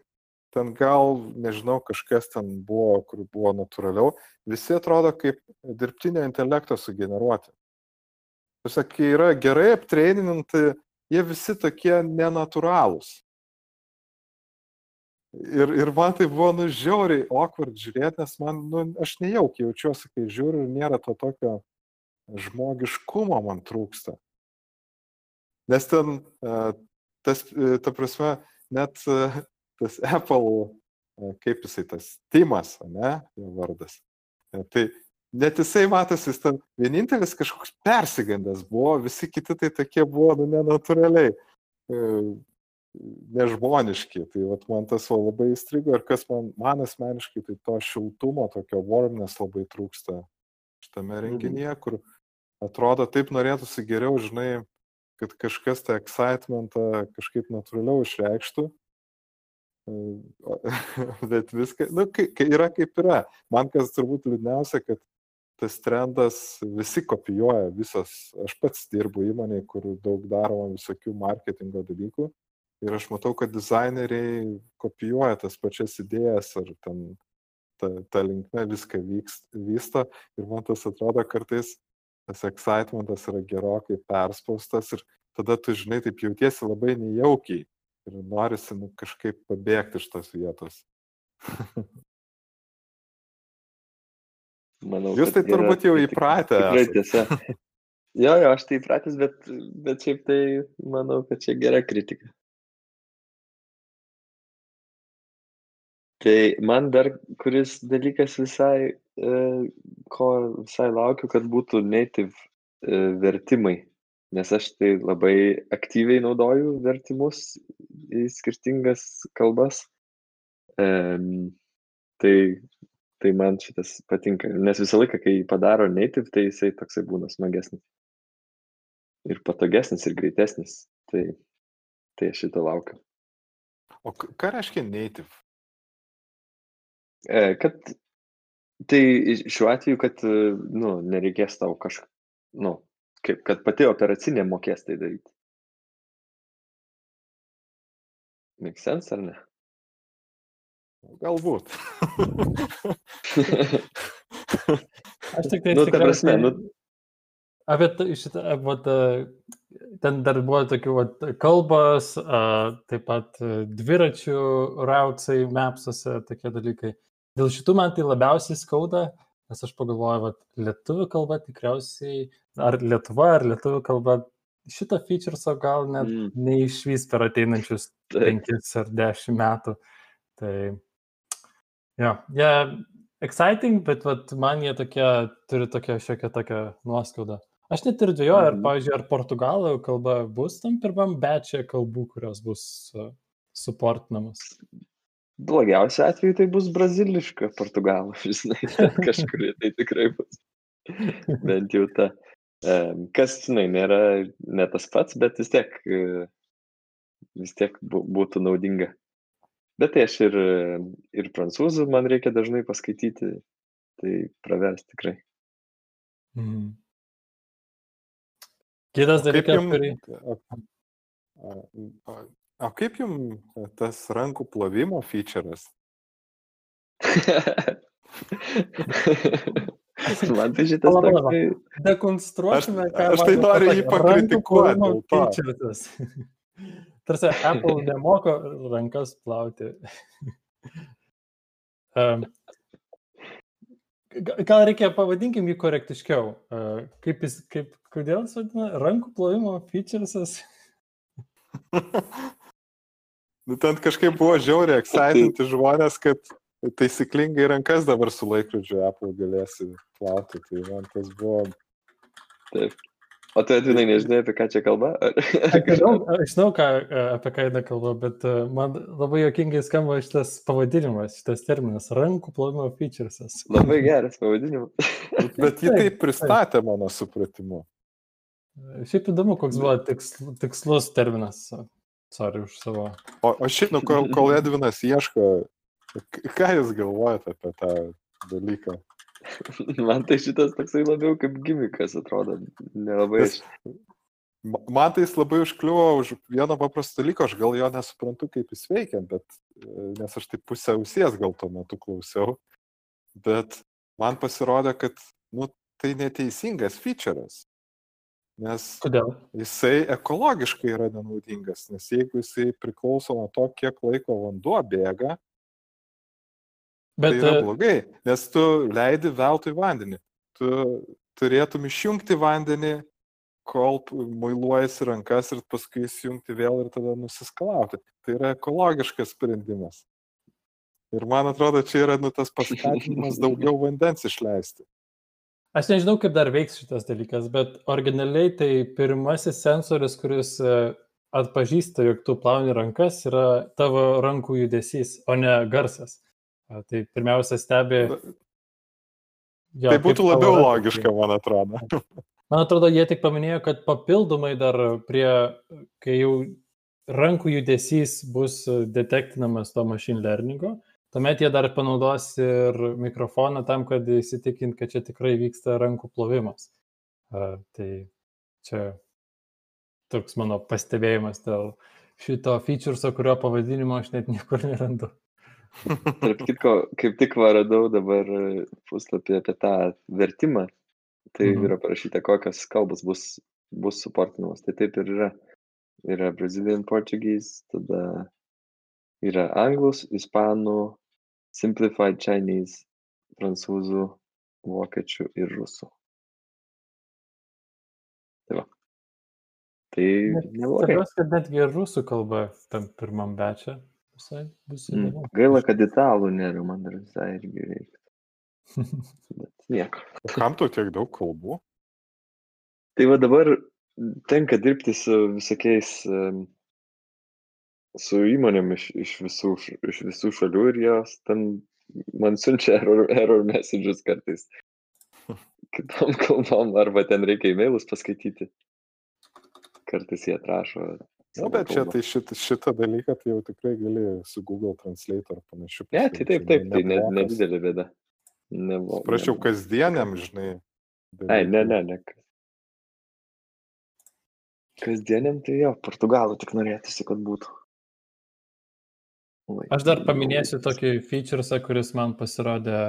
B: ten gal, nežinau, kažkas ten buvo, kur buvo natūraliau, visi atrodo kaip dirbtinio intelekto sugeneruoti. Tiesiog, kai yra gerai aptreininti jie visi tokie nenatūralūs. Ir, ir man tai buvo, nu, žiauriai awkward žiūrėti, nes man, nu, aš nejaukiai jaučiuosi, kai žiūriu ir nėra to tokio žmogiškumo man trūksta. Nes ten, tas, ta prasme, net tas Apple, kaip jisai tas Timas, ne, jo vardas. Tai net jisai matosi, jis ten vienintelis kažkoks persigandęs buvo, visi kiti tai tokie buvo, nu, nenatūraliai, e, nežmoniški. Tai vat, man tas va, labai įstrigo ir kas man, man asmeniškai, tai to šiltumo, tokio warmness labai trūksta šitame mhm. renginyje, kur atrodo taip norėtųsi geriau, žinai, kad kažkas tą excitementą kažkaip natūraliau išreikštų. Bet viskas, nu, kai, kai yra kaip yra. Man kas turbūt liūdniausia, kad tas trendas visi kopijuoja, visas, aš pats dirbu įmonėje, kur daug daroma visokių marketingo dalykų. Ir aš matau, kad dizaineriai kopijuoja tas pačias idėjas ar ten ta, ta linkme viską vykst, vysta ir man tas atrodo kartais tas excitementas yra gerokai perspaustas ir tada tu žinai, taip jautiesi labai nejaukiai ir norisi nu, kažkaip pabėgti iš tos vietos.
C: Manau,
B: Jūs tai turbūt jau įpratę.
C: Tikrai tiesa. Jo, jo, aš tai įpratęs, bet, bet šiaip tai manau, kad čia gera kritika. Tai man dar kuris dalykas visai, e, ko visai laukiu, kad būtų native e, vertimai. Nes aš tai labai aktyviai naudoju vertimus į skirtingas kalbas. E, Tai, tai man šitas patinka. Nes visą laiką, kai padaro native, tai jisai toksai būna smagesnis. Ir patogesnis, ir greitesnis. Tai, tai aš šito laukiu.
B: O ką reiškia native?
C: E, kad tai šiuo atveju, kad, e, nu, nereikės tau kažką, nu, kaip, kad pati operacinė mokės tai daryti. Make sense ar ne?
B: Galbūt.
A: Aš tik tai
C: Nu, ta prasme, nu-
A: Apie šitą, vat, ten dar buvo tokių vat, kalbas, a, taip pat a, dviračių rautsai, mapsuose, tokie dalykai. Dėl šitų man tai labiausiai skauda, nes aš pagalvoju, kad lietuvių kalba tikriausiai, ar lietuva, ar lietuvių kalba šito featureso gal net
C: Mm.
A: neišvys per ateinančius penkis ar dešimt metų. Tai, jo, jie exciting, bet vat, man jie tokie, turi tokią šiokią tokią nuoskaudą. Aš net ir dviejoju, ar,
C: Mhm.
A: pavyzdžiui, ar portugalų kalba bus tam pirmam bečia kalbų, kurios bus uh, suportinamas.
C: Blogiausiu atveju tai bus braziliška portugalų, žinai, kažkur tai tikrai bus. Bent jau ta. Kas, žinai, nėra ne tas pats, bet vis tiek, e, vis tiek bū- būtų naudinga. Bet tai aš ir, ir prancūzų man reikia dažnai paskaityti, tai pravers tikrai.
A: Mhm. Kitas dalykas, kurį...
B: o, kaip jums tas rankų plovimo feature'as?
C: man tai šitas toksai.
A: Dekonstruosime,
B: Aš- aš tai noriu jį pakritikuot dėl to.
A: Tarsi Apple nemoko rankas plauti. um, ga- gal reikia pavadinkim jį korektiškiau. Uh, kaip jis, kaip, kodėl jis vadina rankų plovimo featuresas?
B: Nu, ten kažkaip buvo žiauriai ekscitinti žmonės, kad taisyklingai rankas dabar su laikrodžiu Apple galėsi plauti. Tai man tas buvo.
C: Taip. O tu atvinai nežinai, apie ką čia kalba?
A: Aš žinau, ką, e, apie ką eina kalba, bet e, man labai jokingai skamba šitas pavadinimas, šitas terminas - rankų plovimo featuresas.
C: Labai geras pavadinimas.
B: Bet jį
A: Taip,
B: pristatė mano supratimu.
A: Šiaip įdomu, koks buvo tiksl, tikslus terminas. Sorry už savo.
B: O, o šiaip, nu, kol, kol Edvinas ieško, ką jūs galvojate apie tą dalyką?
C: Man tai šitas toksai labiau kaip gimikas atrodo. Nelabai.
B: Nes- Ma- Man tai jis labai užkliuvo už vieno paprasto dalyko, aš gal jo nesuprantu, kaip jis veikia, bet, nes aš taip pusę ausies gal tuo metu klausiau, bet man pasirodė, kad, nu, tai neteisingas feature'as. Nes
A: Kodėl?
B: jisai ekologiškai yra nenaudingas, nes jeigu jisai priklauso nuo to, kiek laiko vanduo bėga,
A: Bet
B: tai yra
A: e,
B: blogai, nes tu leidi veltui vandenį. Tu turėtum išjungti vandenį, kol muiluojasi rankas ir paskui įsijungti vėl ir tada nusiskalauti. Tai yra ekologiškas sprendimas. Ir man atrodo, čia yra nu, tas paskatinimas daugiau vandens išleisti.
A: Aš nežinau, kaip dar veiks šitas dalykas, bet originaliai tai pirmasis sensorius, kuris e, atpažįsta, jog tu plauni rankas, yra tavo rankų judesys, o ne garsas. E, Tai pirmiausia stebi. Jo,
B: Tai būtų
A: tavo
B: labiau
A: rankos
B: logiška, man atrodo.
A: Man atrodo, jie tik paminėjo, kad papildomai dar prie, kai jau rankų judesys bus detektinamas to machine learningo, tuomet jie dar panaudos ir mikrofoną tam, kad įsitikint, kad čia tikrai vyksta rankų plovimas. A, Tai čia toks mano pastebėjimas dėl šito featureso, kurio pavadinimo aš net niekur nerandu.
C: Tarp kitko, kaip tik va radau dabar puslapį apie tą vertimą. Tai
A: Mhm.
C: yra parašyta, kokios kalbos bus, bus suportinamos. Tai taip ir yra. Yra Brazilian Portuguese, tada yra anglus, ispanų, simplified Chinese, prancūzų, vokiečių ir rusų. Tai va. Tai neblogai.
A: Tikiuosi, kad netgi ir rusų kalba tam pirmam bečia visai bus
C: Mm.
A: įdomu.
C: Gaila, kad italų nėra, man dar visai irgi reikia. Bet nieko.
B: Kam tu tiek daug kalbų?
C: Tai va dabar tenka dirbti su visokiais, em, su įmonėm iš, iš, visų, iš visų šalių ir jos ten man siunčia error, error messages kartais. Kitom kalbom, arba ten reikia e-mailus paskaityti. Kartais jie atrašo.
B: Na, bet čia tai šitą, šitą dalyką tai jau tikrai gali su Google Translate ar panašiu.
C: Ne, tai taip, taip, tai nedidelė ne bėda.
B: Prašiau kasdieniam, žinai.
C: Ai, ne, ne, ne. Kasdieniam tai jo, portugalų tik norėtųsi, kad būtų.
A: Aš dar paminėsiu tokį featuresą, kuris man pasirodė,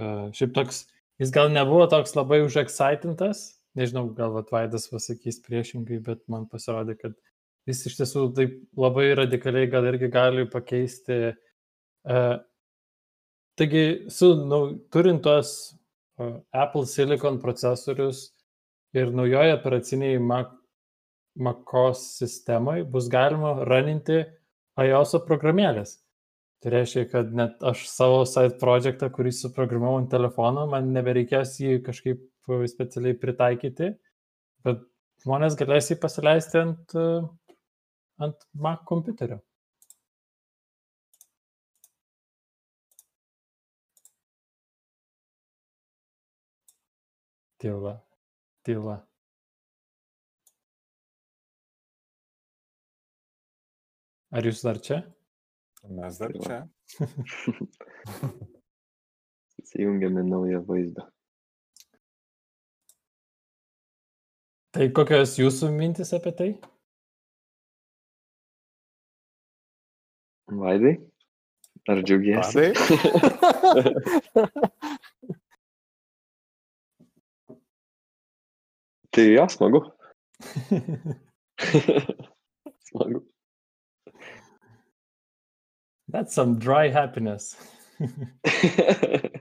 A: uh, šiaip toks, jis gal nebuvo toks labai užexcitintas, nežinau, gal Vatvaidas pasakys priešingai, bet man pasirodė, kad jis iš tiesų taip labai radikaliai gal irgi gali pakeisti. Uh, taigi, su, nu, turint tuos uh, Apple Silicon procesorius ir naujoje operaciniai Mac, MacOS sistemai bus galima raninti iOS programėlės. Tai reiškia, kad net aš savo side projektą, kurį suprogramavau ant telefono, man nebereikės jį kažkaip specialiai pritaikyti, bet žmonės galės jį pasileisti ant, ant Mac kompiuterio. Tyla. Tyla. Ar jūs dar čia?
B: Mes dar čia.
C: Įsijungiame naują vaizdą.
A: Tai kokios jūsų mintis apie tai?
C: Vaidai, ar džiaugiesi? tai jo, smagu. smagu.
A: That's some dry happiness.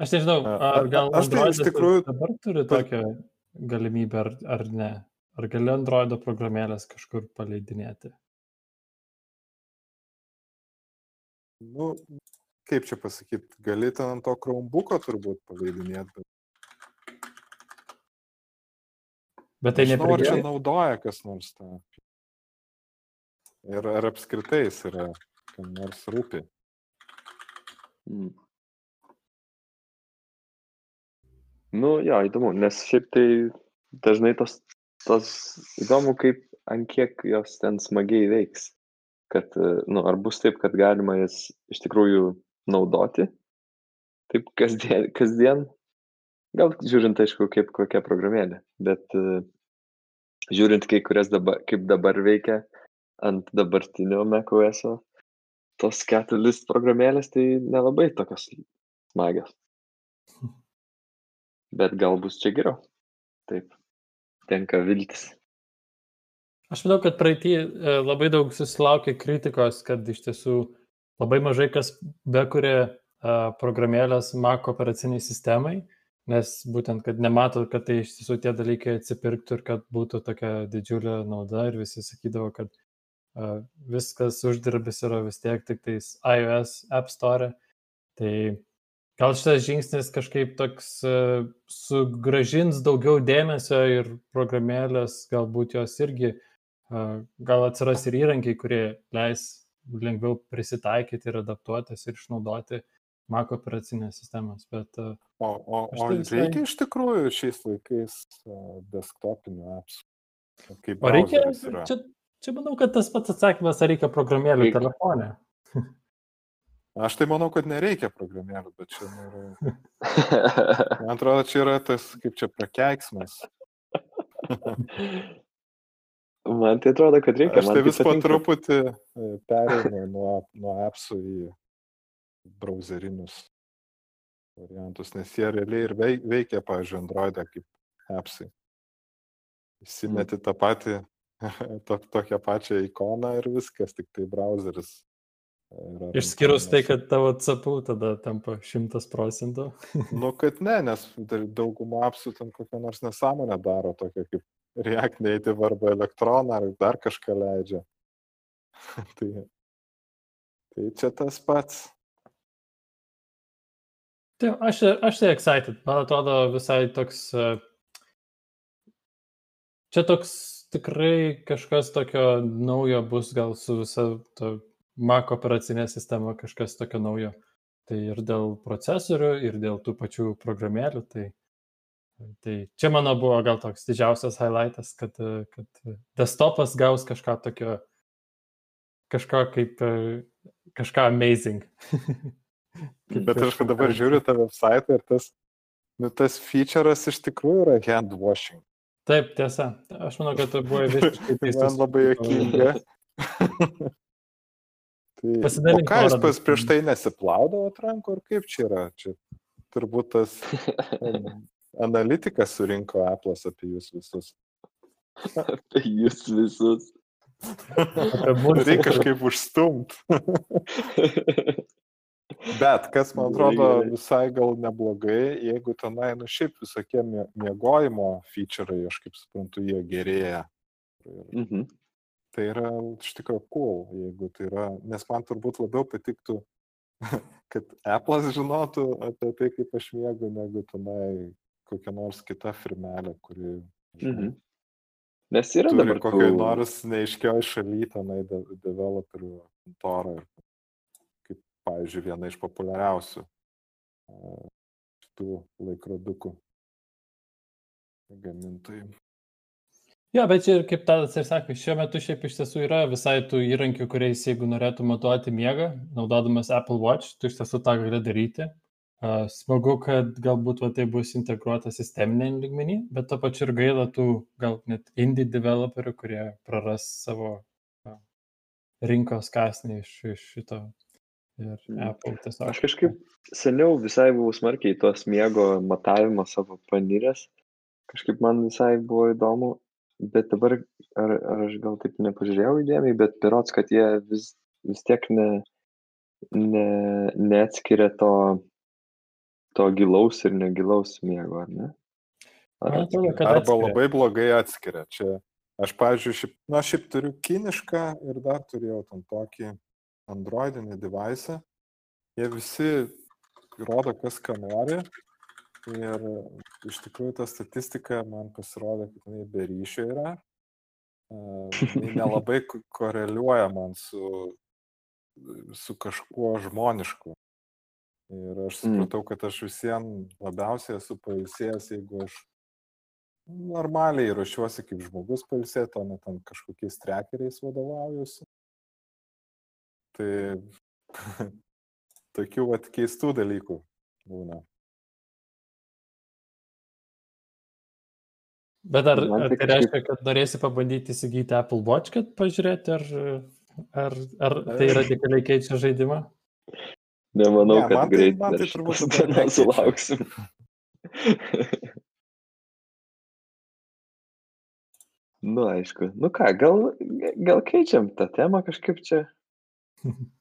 A: Aš nežinau, ar gal
B: aš tai iš tikrųjų
A: dabar turi tokią galimybę ar, ar ne. Ar gali Android programėlės kažkur paleidinėti?
B: Nu, kaip čia pasakyti, gali ten ant to Chromebook'o turbūt paleidinėti, bet...
A: Bet tai
B: Nežinau, ar čia
A: neprigiria.
B: naudoja kas nors tą. Ir ar apskritai jis yra, kam nors rūpi.
C: Mm. Nu, jo, įdomu, nes šiaip tai dažnai tos, tos įdomu, kaip ant kiek jos ten smagiai veiks. Kad, e, nu, ar bus taip, kad galima jas iš tikrųjų naudoti, taip kasdien, kasdien gal žiūrint, aišku, kaip kokia programėlė, bet uh, žiūrint, kai kurias dabar, kaip dabar veikia ant dabartinio macOS, tos Catalyst programėlės, tai nelabai tokios smagios. Bet gal bus čia geriau. Taip, tenka viltis.
A: Aš manau, kad praeitį e, labai daug susilaukė kritikos, kad iš tiesų labai mažai kas bekuria e, programėlės Mac operaciniai sistemai, nes būtent, kad nemato, kad tai iš tiesų tie dalykai atsipirktų ir kad būtų tokia didžiulė nauda ir visi sakydavo, kad viskas uždirbis yra vis tiek tik tais iOS App Store. Tai gal šitas žingsnis kažkaip toks e, sugražins daugiau dėmesio ir programėlės galbūt jos irgi gal atsiras ir įrankiai, kurie leis lengviau prisitaikyti ir adaptuotis ir išnaudoti Mac operacinės sistemas. Bet,
B: O, o,
A: Aš
B: o
A: tai visai-
B: reikia iš tikrųjų šiais laikais uh, desktopinių apps. Kaip
A: o reikia, čia, čia manau, kad tas pats atsakymas, ar reikia programėlį
C: Reikia.
A: telefone.
B: Aš tai manau, kad nereikia programėlių, bet čia nu, yra... Man atrodo, čia yra tas, kaip čia prakeiksmas.
C: Man tai atrodo, kad reikia.
B: Aš
C: man
B: tai vis po truputį e, pereinu nuo, nuo appsų į browserinius variantus, nes jie realiai ir vei- veikia, pavyzdžiui, Android'e kaip appsai. Įsimeti tą patį, to, tokią pačią ikoną ir viskas, tik tai browseris. yra
A: Išskyrus tai, kad tavo CPU tada tampa 100 procentų.
B: Nu, kad ne, nes dauguma apsų ten kokią nors nesąmonę daro, tokia kaip React Native arba elektroną ar dar kažką leidžia. tai, tai čia tas pats.
A: Tai aš, aš tai excited. Man atrodo visai toks. e, Čia toks tikrai kažkas tokio naujo bus gal su visa to Mac operacinė sistema, kažkas tokio naujo. Tai ir dėl procesorių, ir dėl tų pačių programėlių. Tai, tai čia mano buvo gal toks didžiausias highlightas, kad, kad desktopas gaus kažką tokio, kažką kaip kažką amazing.
B: Bet aš dabar žiūriu tą website ir tas, nu, tas feature'as iš tikrųjų yra hand washing.
A: Taip, tiesa. Aš manau, kad tai buvo visiškai teisus.
B: Man labai jokinga. tai, Pasidalink. Ką jis pas prieš tai nesiplaudavo rankų, ar kaip čia yra? Čia turbūt tas analitikas surinko Apple'as apie jūs visus.
C: apie jūs visus.
B: Reikia kažkaip užstumt. Bet kas man atrodo visai gal neblogai, jeigu tenai, nu šiaip visokie miegojimo feature'ai, aš kaip suprantu, jie gerėja. Mhm. Tai yra iš tikrųjų cool, jeigu tai yra, nes man turbūt labiau patiktų, kad Apple'as žinotų apie tai, kaip aš miegu, negu tenai kokia nors kita firmelė, kuri mhm.
C: Nes yra dabar
B: kokiai tų... nors neiškioj šaly tenai de developerių kontorą, kaip, pavyzdžiui, viena iš populiariausių šitų laikrodukų gamintojų.
A: Jo, bet čia, kaip Tadas ir sakė, šiuo metu šiaip iš tiesų yra visai tų įrankių, kuriais jeigu norėtų matuoti miegą, naudodamas Apple Watch, tu iš tiesų tą gali daryti. Smagu, kad galbūt va, tai bus integruota sisteminiam lygmenį, bet to pačiu ir gaila tų gal net indie developerių, kurie praras savo rinkos kasnį iš, iš šito. Ir mm. Apple tiesiog.
C: Aš kažkaip seniau visai buvau smarkiai tos miego matavimo savo paniręs. Kažkaip man visai buvo įdomu, bet dabar ar, ar aš gal taip nepažiūrėjau įdėmiai, bet pirots, kad jie vis, vis tiek ne, ne, neatskiria to to gilaus ir negilaus miego, ar ne?
B: Ar Man atrodo, kad Arba atskiria. labai blogai atskiria. Čia aš, pavyzdžiui, šiaip, na, šiaip turiu kinišką ir dar turėjau tam tokį androidinį device. Jie visi rodo, kas ką nori. Ir iš tikrųjų ta statistika man pasirodė, kad jinai be ryšio yra. Jis nelabai koreliuoja man su, su kažkuo žmonišku. Ir aš mm. supratau, kad aš visiems labiausiai esu pailsėjęs, jeigu aš normaliai ruošiuosi kaip žmogus pailsėti, o ne ten kažkokiais trekeriais vadovaujuosi. Tai tokių vat keistų dalykų būna.
A: Bet ar, ar tai reiškia, kad norėsi pabandyti įsigyti Apple Watch, kad pažiūrėti, ar, ar, ar tai radikaliai keičia žaidimą?
C: Nemanau, ne, kad tai, greit man tai turbūt dienos sulauksim. nu, aišku. Nu ką, gal, gal keičiam tą temą kažkaip čia.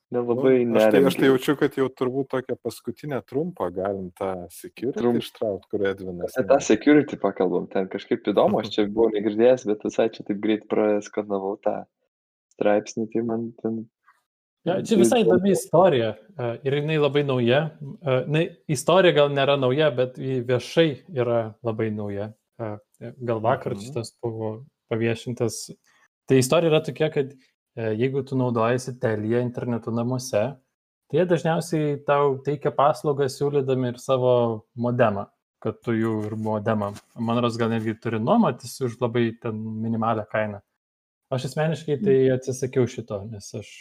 C: Nelabai nu,
B: aš, tai, aš tai jaučiu, kad jau turbūt tokią paskutinę trumpą galim tą security Trump. ištraukti, kur Edvinas.
C: Apie tą security pakalbam, ten kažkaip įdomu, aš čia buvau negirdėjęs, bet visai čia taip greit praskanavau tą straipsnį, tai man ten
A: Ja, čia visai įdomi istorija ir jinai labai nauja. Na, istorija gal nėra nauja, bet viešai yra labai nauja. Gal vakar mhm. šitas buvo paviešintas. Tai istorija yra tokia, kad jeigu tu naudojasi Telia internetu namuose, tai jie dažniausiai tau teikia paslaugą siūlydami ir savo modemą, kad tu jų ir modemą. Man ros gal netgi turi nuomotis už labai ten minimalią kainą. Aš asmeniškai tai mhm. atsisakiau šito, nes aš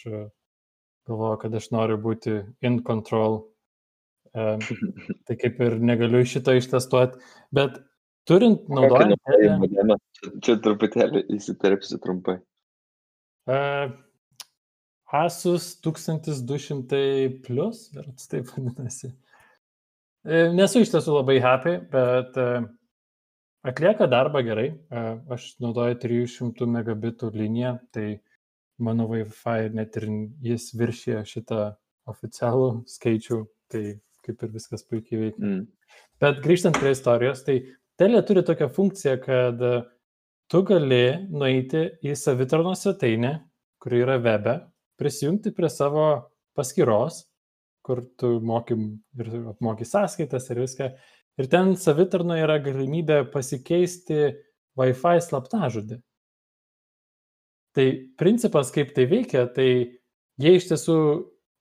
A: galvoju, kad aš noriu būti in control. Um, tai kaip ir negaliu šito ištestuoti, bet turint naudojant...
C: Čia, čia truputėlį įsiterpsiu trumpai.
A: Asus 1200 plus, ar taip vadinasi. Nesu iš tiesų labai happy, bet uh, atlieka darbą gerai. Uh, aš naudoju 300 megabitų liniją, tai mano Wi-Fi net ir jis viršė šitą oficialų skaičių, tai kaip ir viskas puikiai veikia. Mm. Bet grįžtant prie istorijos, tai Telė turi tokią funkciją, kad tu gali nueiti į savitarnos svetainę, kuri yra webe, prisijungti prie savo paskyros, kur tu moky ir apmoky sąskaitas ir viską. Ir ten savitarno yra galimybė pasikeisti Wi-Fi slaptažodį. Tai principas, kaip tai veikia, tai jie iš tiesų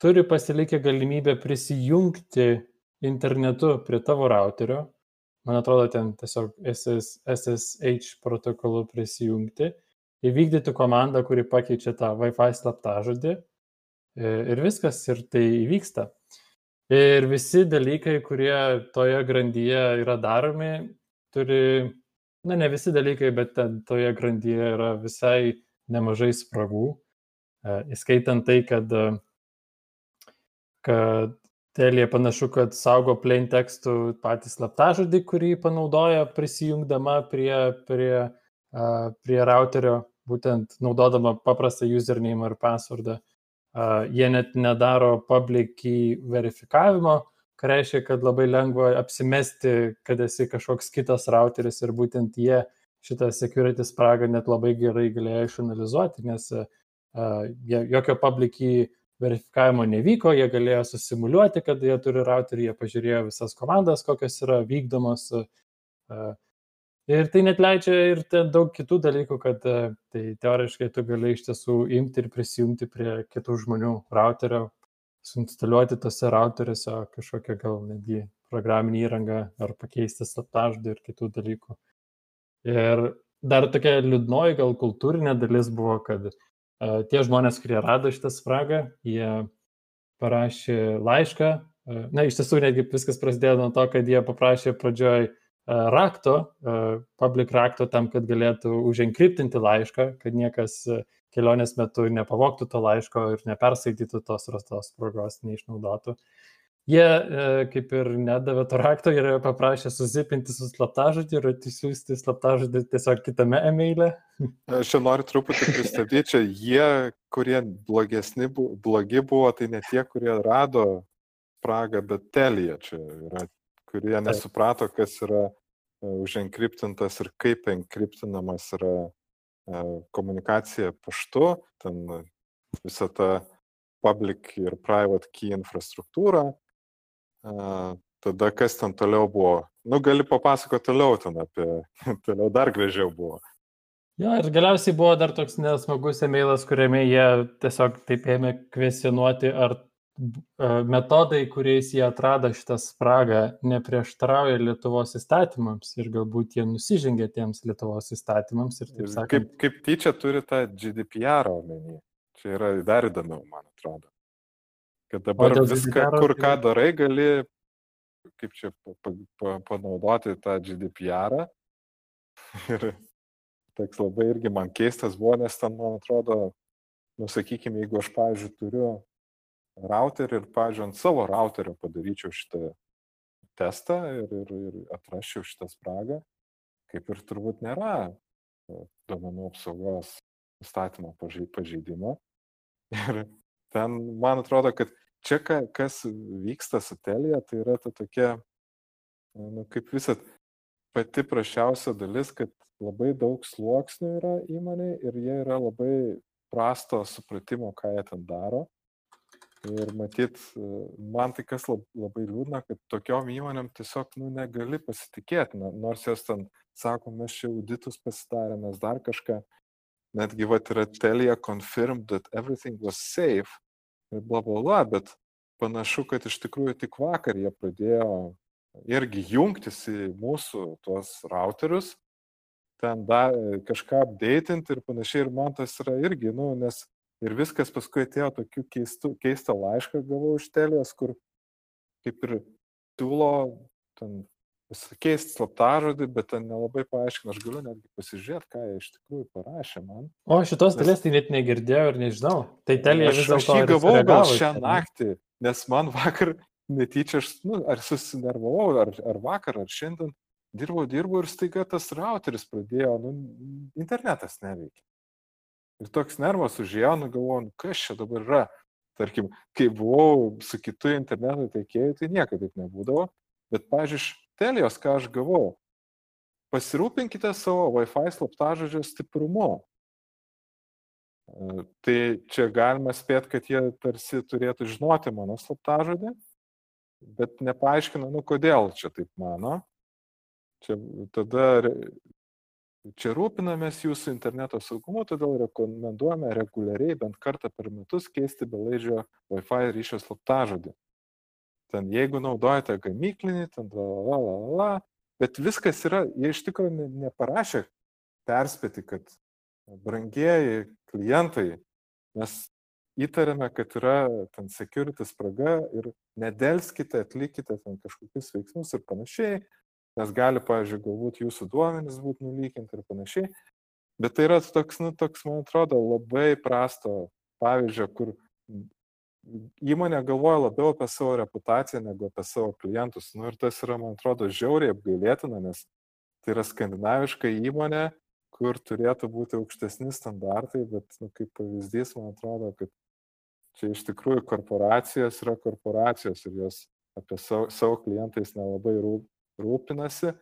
A: turi pasilikę galimybę prisijungti internetu prie tavo routerio, man atrodo, ten tiesiog SS, SSH protokolu prisijungti, įvykdyti komandą, kuri pakeičia tą Wi-Fi slaptažodį e, ir viskas, ir tai įvyksta. Ir visi dalykai, kurie toje grandyje yra daromi, turi, na ne visi dalykai, bet ten toje grandyje yra visai nemažai spragų, e, įskaitant tai, kad, kad Telija panašu, kad saugo plain tekstų patys slaptažodį, kurį panaudoja prisijungdama prie, prie, prie routerio, būtent naudodama paprastą username ir passwordą. Jie net nedaro public verifikavimo, ką reiškia, kad labai lengva apsimesti, kad esi kažkoks kitas routeris ir būtent jie šitą security spragą net labai gerai galėjo išanalizuoti, nes uh, jokio public verifikavimo nevyko, jie galėjo susimuliuoti, kad jie turi routerį, jie pažiūrėjo visas komandas, kokios yra vykdomos. Uh, ir tai net leidžia ir daug kitų dalykų, kad uh, tai teoriškai tu gali iš tiesų imti ir prisijungti prie kitų žmonių routerio, suinstaliuoti tose routeriuose kažkokią gal netgi programinį įrangą ar pakeisti slaptažodį ir kitų dalykų. Ir dar tokia liūdnoji gal kultūrinė dalis buvo, kad uh, tie žmonės, kurie rado šitą spragą, jie parašė laišką. Uh, na, iš tiesų netgi viskas prasidėjo nuo to, kad jie paprašė pradžioj uh, rakto, uh, public rakto tam, kad galėtų uženkriptinti laišką, kad niekas uh, kelionės metu nepavoktų to laiško ir nepersaitytų tos rastos spragos, neišnaudotų. Jie e, kaip ir nedavė to rakto ir paprašė susipinti su slaptažodį ir atsisiųsti slaptažodį tiesiog kitame emailė.
B: Aš čia noriu truputį pristabdyti, čia jie, kurie blogesni, blogi buvo, tai ne tie, kurie rado spragą, bet telija čia yra, kurie nesuprato, kas yra e, uženkriptintas ir kaip enkriptinamas yra komunikacija paštu, ten visa ta public ir private key infrastruktūra. Tada kas ten toliau buvo? Nu, gali papasakoti toliau ten apie, toliau dar gražiau buvo.
A: Jo, ir galiausiai buvo dar toks nesmagus emailas, kuriame jie tiesiog taip ėmė kvesionuoti, ar metodai, kuriais jie atrado šitą spragą, neprieštarauja Lietuvos įstatymams ir galbūt jie nusižengia tiems Lietuvos įstatymams.
B: Sakant, kaip, kaip tyčia turi tą GDPR omeny. Čia yra dar įdomiau, man atrodo. Kad dabar viską, kur ką darai, gali, kaip čia, pa, pa, panaudoti tą GDPR. Ir toks labai irgi man keistas buvo, nes ten, man atrodo, nusakykime, jeigu aš, pavyzdžiui, turiu routerį ir, pažiūrėjau, ant savo routerio padaryčiau šitą testą ir, ir, ir atraščiau šitą spragą, kaip ir turbūt nėra e, duomenų apsaugos įstatymo pažeidimo. Ir ten, man atrodo, kad čia kas vyksta su telija, tai yra ta tokia, nu, kaip visat, pati prašiausia dalis, kad labai daug sluoksnių yra įmonė ir jie yra labai prasto supratimo, ką jie ten daro. Ir matyt, man tai kas labai liūdna, kad tokiom įmonėm tiesiog nu, negali pasitikėti, nors jos ten sako, mes čia auditus pasidarėme, mes dar kažką, netgi va yra telija confirmed that everything was safe ir bla bla bla, bet panašu, kad iš tikrųjų tik vakar jie pradėjo irgi jungtis į mūsų tuos routerius, ten da, kažką updatinti ir panašiai, ir man tas yra irgi, nu, nes Ir viskas paskui atėjo tokiu keistu, keistą laišką gavau iš telės, kur kaip ir siūlo ten keisti slaptažodį, bet ten nelabai paaiškina, aš galiu netgi pasižiūrėti, ką jie iš tikrųjų parašė man.
A: O šitos nes... dalies tai net negirdėjau ir nežinau. Tai telė vis
B: dėlto. Aš jį gavau gal šią naktį, nes man vakar netyčia, aš, nu, ar susinervavau, ar, ar vakar, ar šiandien dirbau, dirbau ir staiga tas routeris pradėjo, nu, internetas neveikia. Ir toks nervas užėjo, nu galvoju, nu, kas čia dabar yra. Tarkim, kai buvau su kitu interneto teikėju, tai niekada taip nebūdavo. Bet, pažiūrėjau, Telijos, ką aš gavau, pasirūpinkite savo Wi-Fi slaptažodžio stiprumu. E, tai čia galima spėti, kad jie tarsi turėtų žinoti mano slaptažodį, bet nepaaiškina, nu kodėl čia taip mano. Čia tada čia rūpinamės jūsų interneto saugumu, todėl rekomenduojame reguliariai bent kartą per metus keisti belaidžio Wi-Fi ryšio slaptažodį. Ten jeigu naudojate gamyklinį, ten la la la la, bet viskas yra, jie iš tikrųjų neparašė perspėti, kad brangieji klientai, mes įtariame, kad yra ten security spraga ir nedelskite, atlikite ten kažkokius veiksmus ir panašiai, nes gali, pavyzdžiui, galbūt jūsų duomenys būti nulykinti ir panašiai. Bet tai yra toks, nu, toks, man atrodo, labai prasto pavyzdžio, kur įmonė galvoja labiau apie savo reputaciją negu apie savo klientus. Nu, ir tas yra, man atrodo, žiauriai apgailėtina, nes tai yra skandinaviška įmonė, kur turėtų būti aukštesni standartai, bet nu, kaip pavyzdys, man atrodo, kad čia iš tikrųjų korporacijos yra korporacijos ir jos apie savo, savo klientais nelabai rūp, rūpinasi.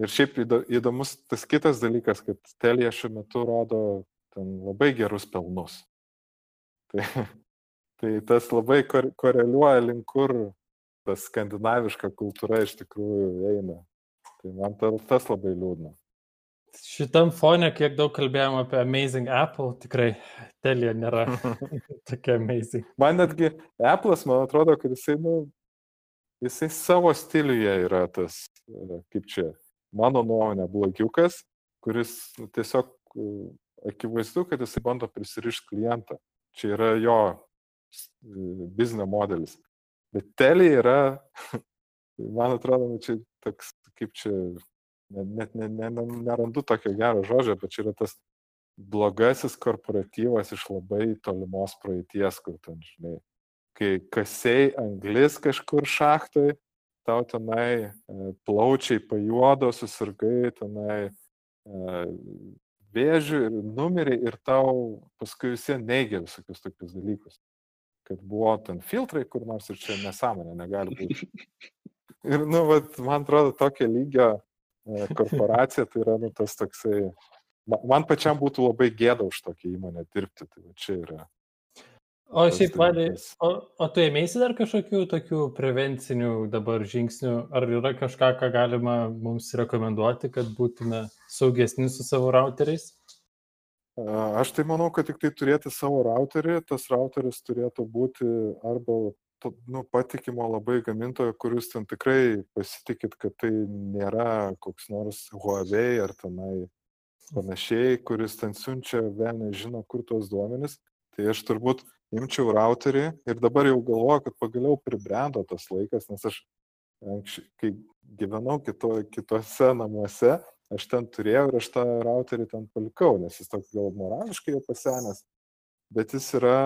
B: Ir šiaip įdomus tas kitas dalykas, kad Telija šiuo metu rodo ten labai gerus pelnus. Tai, tai tas labai koreliuoja link kur ta skandinaviška kultūra iš tikrųjų eina. Tai man tas labai liūdna.
A: Šitam fone, kiek daug kalbėjom apie Amazing Apple, tikrai Telija nėra tokia Amazing.
B: Man netgi Apple'as, man atrodo, kad jisai, nu, jisai savo stiliuje yra tas, kaip čia, mano nuomonė, blogiukas, kuris tiesiog akivaizdu, kad jisai bando prisirišti klientą. Čia yra jo biznio modelis. Bet Telija yra, man atrodo, nu, čia toks, kaip čia net ne, ne, ne, nerandu tokio gero žodžio, bet čia yra tas blogasis korporatyvas iš labai tolimos praeities, kur ten, žinai, kai kasiai anglis kažkur šachtoj, tau tenai e, plaučiai pajuodo, susirgai tenai e, vėžių ir numeriai ir tau paskui visi neigia visokius tokius dalykus. Kad buvo ten filtrai kur nors ir čia nesąmonė negali būti. Ir, nu, vat, man atrodo, tokio lygio E, korporacija, tai yra nu, tas toksai, man pačiam būtų labai gėda už tokią įmonę dirbti, tai čia yra.
A: O šiaip, Vadai, o, o tu ėmėsi dar kažkokių tokių prevencinių dabar žingsnių, ar yra kažką, ką galima mums rekomenduoti, kad būtume saugesni su savo routeriais?
B: Aš tai manau, kad tik tai turėti savo routerį, tas routeris turėtų būti arba nu, patikimo labai gamintojo, kuris ten tikrai pasitikit, kad tai nėra koks nors Huawei ar tenai panašiai, kuris ten siunčia, vėl nežino, kur tuos duomenis. Tai aš turbūt imčiau routerį ir dabar jau galvoju, kad pagaliau pribrendo tas laikas, nes aš, kai gyvenau kito, kitose namuose, aš ten turėjau ir aš tą routerį ten palikau, nes jis toks gal morališkai jau pasenęs, bet jis yra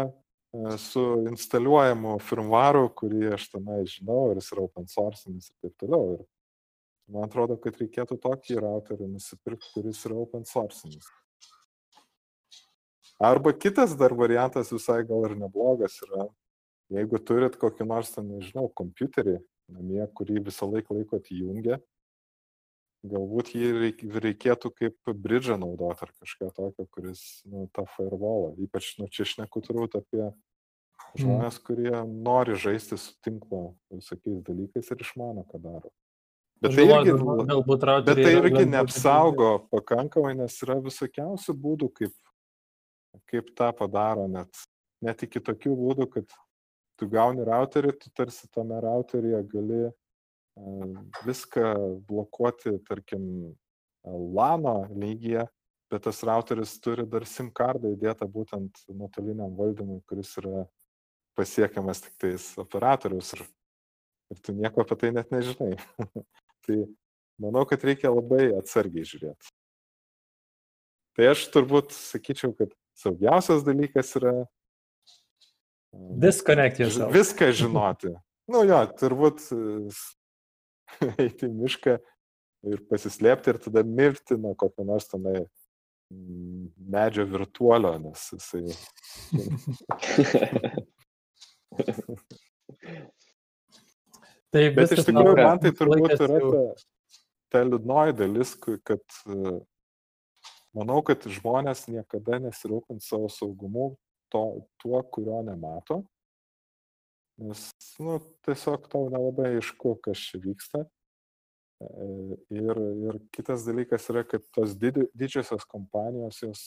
B: E, su instaliuojamu firmwaru, kurį aš tenai žinau ir jis yra open source ir taip toliau. Ir man atrodo, kad reikėtų tokį routerį nusipirkti, kuris yra open source. Arba kitas dar variantas visai gal ir neblogas yra, jeigu turit kokį nors, ten, nežinau, kompiuterį namie, kurį visą laiką laikot įjungę, galbūt jį reikėtų kaip bridžą naudoti ar kažką tokio, kuris, nu, tą firewallą. Ypač, nu, čia šneku turbūt apie mm. žmonės, kurie nori žaisti su tinklo visokiais dalykais ir išmano, ką daro. Bet tai irgi, galbūt, bet tai irgi neapsaugo pakankamai, nes yra visokiausių būdų, kaip, kaip tą padaro, net, net iki tokių būdų, kad tu gauni routerį, tu tarsi tame routeryje gali viską blokuoti, tarkim, LANO lygyje, bet tas routeris turi dar SIM kardą įdėtą būtent nuotoliniam valdymui, kuris yra pasiekiamas tik tais operatorius ir, ir tu nieko apie tai net nežinai. tai manau, kad reikia labai atsargiai žiūrėti. Tai aš turbūt sakyčiau, kad saugiausias dalykas yra
A: Disconnect yourself.
B: Viską žinoti. Nu jo, turbūt eiti į mišką ir pasislėpti ir tada mirti nuo kokio nors tenai mm, medžio virtuolio, nes jisai. tai Bet iš tikrųjų man tai turbūt yra ta, ta liūdnoji dalis, kad manau, kad žmonės niekada nesirūpint savo saugumu to, tuo, kurio nemato. Nes, nu, tiesiog tau nelabai aišku, kas čia vyksta. Ir, ir kitas dalykas yra, kad tos didžiosios kompanijos jos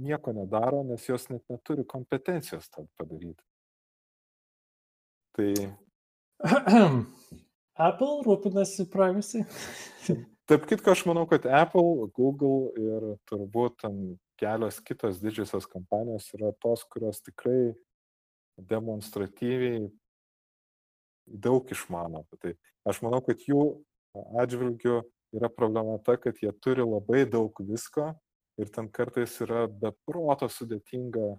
B: nieko nedaro, nes jos net neturi kompetencijos tą padaryti. Tai.
A: Apple rūpinasi privacy.
B: Taip kitko, aš manau, kad Apple, Google ir turbūt kelios kitos didžiosios kompanijos yra tos, kurios tikrai demonstratyviai daug išmano apie tai. Aš manau, kad jų atžvilgių yra problema ta, kad jie turi labai daug visko ir ten kartais yra beproto sudėtinga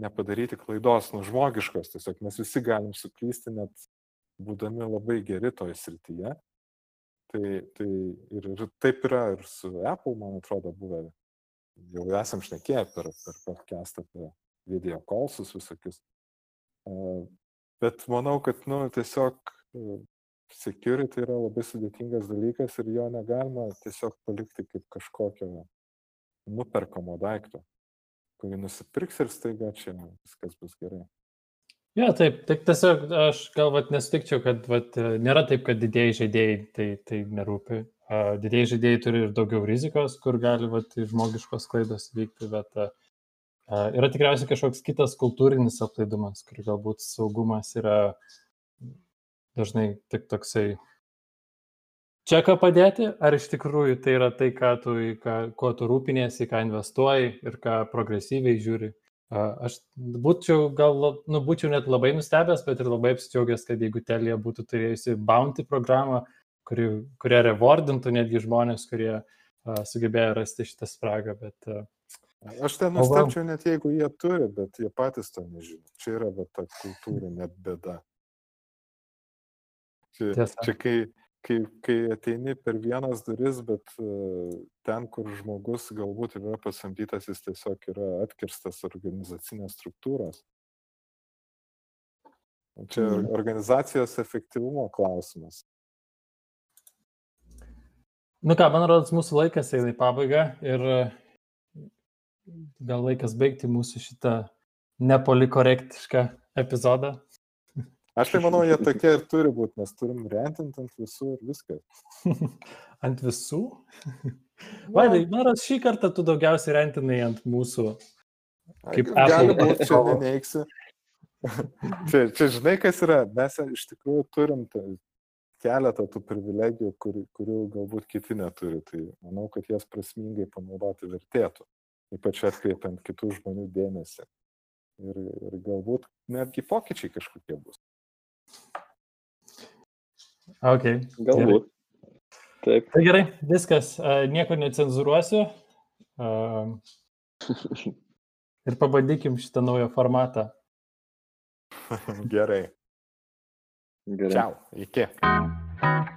B: nepadaryti klaidos, nu žmogiškos, tiesiog mes visi galim suklysti, net būdami labai geri toje srityje. Tai, tai ir, ir taip yra ir su Apple, man atrodo, buvę. Jau esam šnekėję per, per podcastą apie video kolsus visokius. Bet manau, kad, nu, tiesiog security yra labai sudėtingas dalykas ir jo negalima tiesiog palikti kaip kažkokio nuperkamo daikto, kurį nusipirks ir staiga čia viskas bus gerai.
A: Ja, taip, tik tiesiog aš galvat nesutikčiau, kad vat, nėra taip, kad didėjai žaidėjai tai, tai nerūpi. Didėjai žaidėjai turi ir daugiau rizikos, kur gali vat, žmogiškos klaidos vykti, bet uh, yra tikriausiai kažkoks kitas kultūrinis aplaidumas, kur galbūt saugumas yra dažnai tik toksai čia ką padėti, ar iš tikrųjų tai yra tai, ką tu, ką, kuo tu rūpinėsi, ką investuoji ir ką progresyviai žiūri. Aš būčiau gal, nu, būčiau net labai nustebęs, bet ir labai apsidžiaugęs, kad jeigu Telija būtų turėjusi bounty programą, kuri, kurie rewardintų netgi žmonės, kurie uh, sugebėjo rasti šitą spragą, bet... Uh,
B: Aš ten nustebčiau net jeigu jie turi, bet jie patys to nežino. Čia yra va, ta kultūrinė bėda. Čia, Tiesa. čia kai, kai, kai ateini per vienas duris, bet e, ten, kur žmogus galbūt yra pasamdytas, jis tiesiog yra atkirstas organizacinės struktūros. Čia mhm. organizacijos efektyvumo klausimas.
A: Nu ką, man rodos, mūsų laikas eina į pabaigą ir gal laikas baigti mūsų šitą nepolikorektišką epizodą.
B: Aš tai manau, jie tokie ir turi būti, mes turim rentinti ant visų ir viskas.
A: ant visų? Vaidai, maras, šį kartą tu daugiausiai rentinai ant mūsų.
B: Kaip gali būti, čia neneiksi. čia, čia žinai, kas yra, mes iš tikrųjų turim keletą tų privilegijų, kur, kurių galbūt kiti neturi. Tai manau, kad jas prasmingai panaudoti vertėtų, ypač atkreipiant kitų žmonių dėmesį. Ir, ir galbūt netgi pokyčiai kažkokie bus.
A: Ok.
C: Galbūt.
A: Gerai. Taip. Tai gerai, viskas. Nieko necenzuruosiu. Ir pabandykim šitą naują formatą.
B: Gerai.
C: Gerai.
B: Čiau. Iki.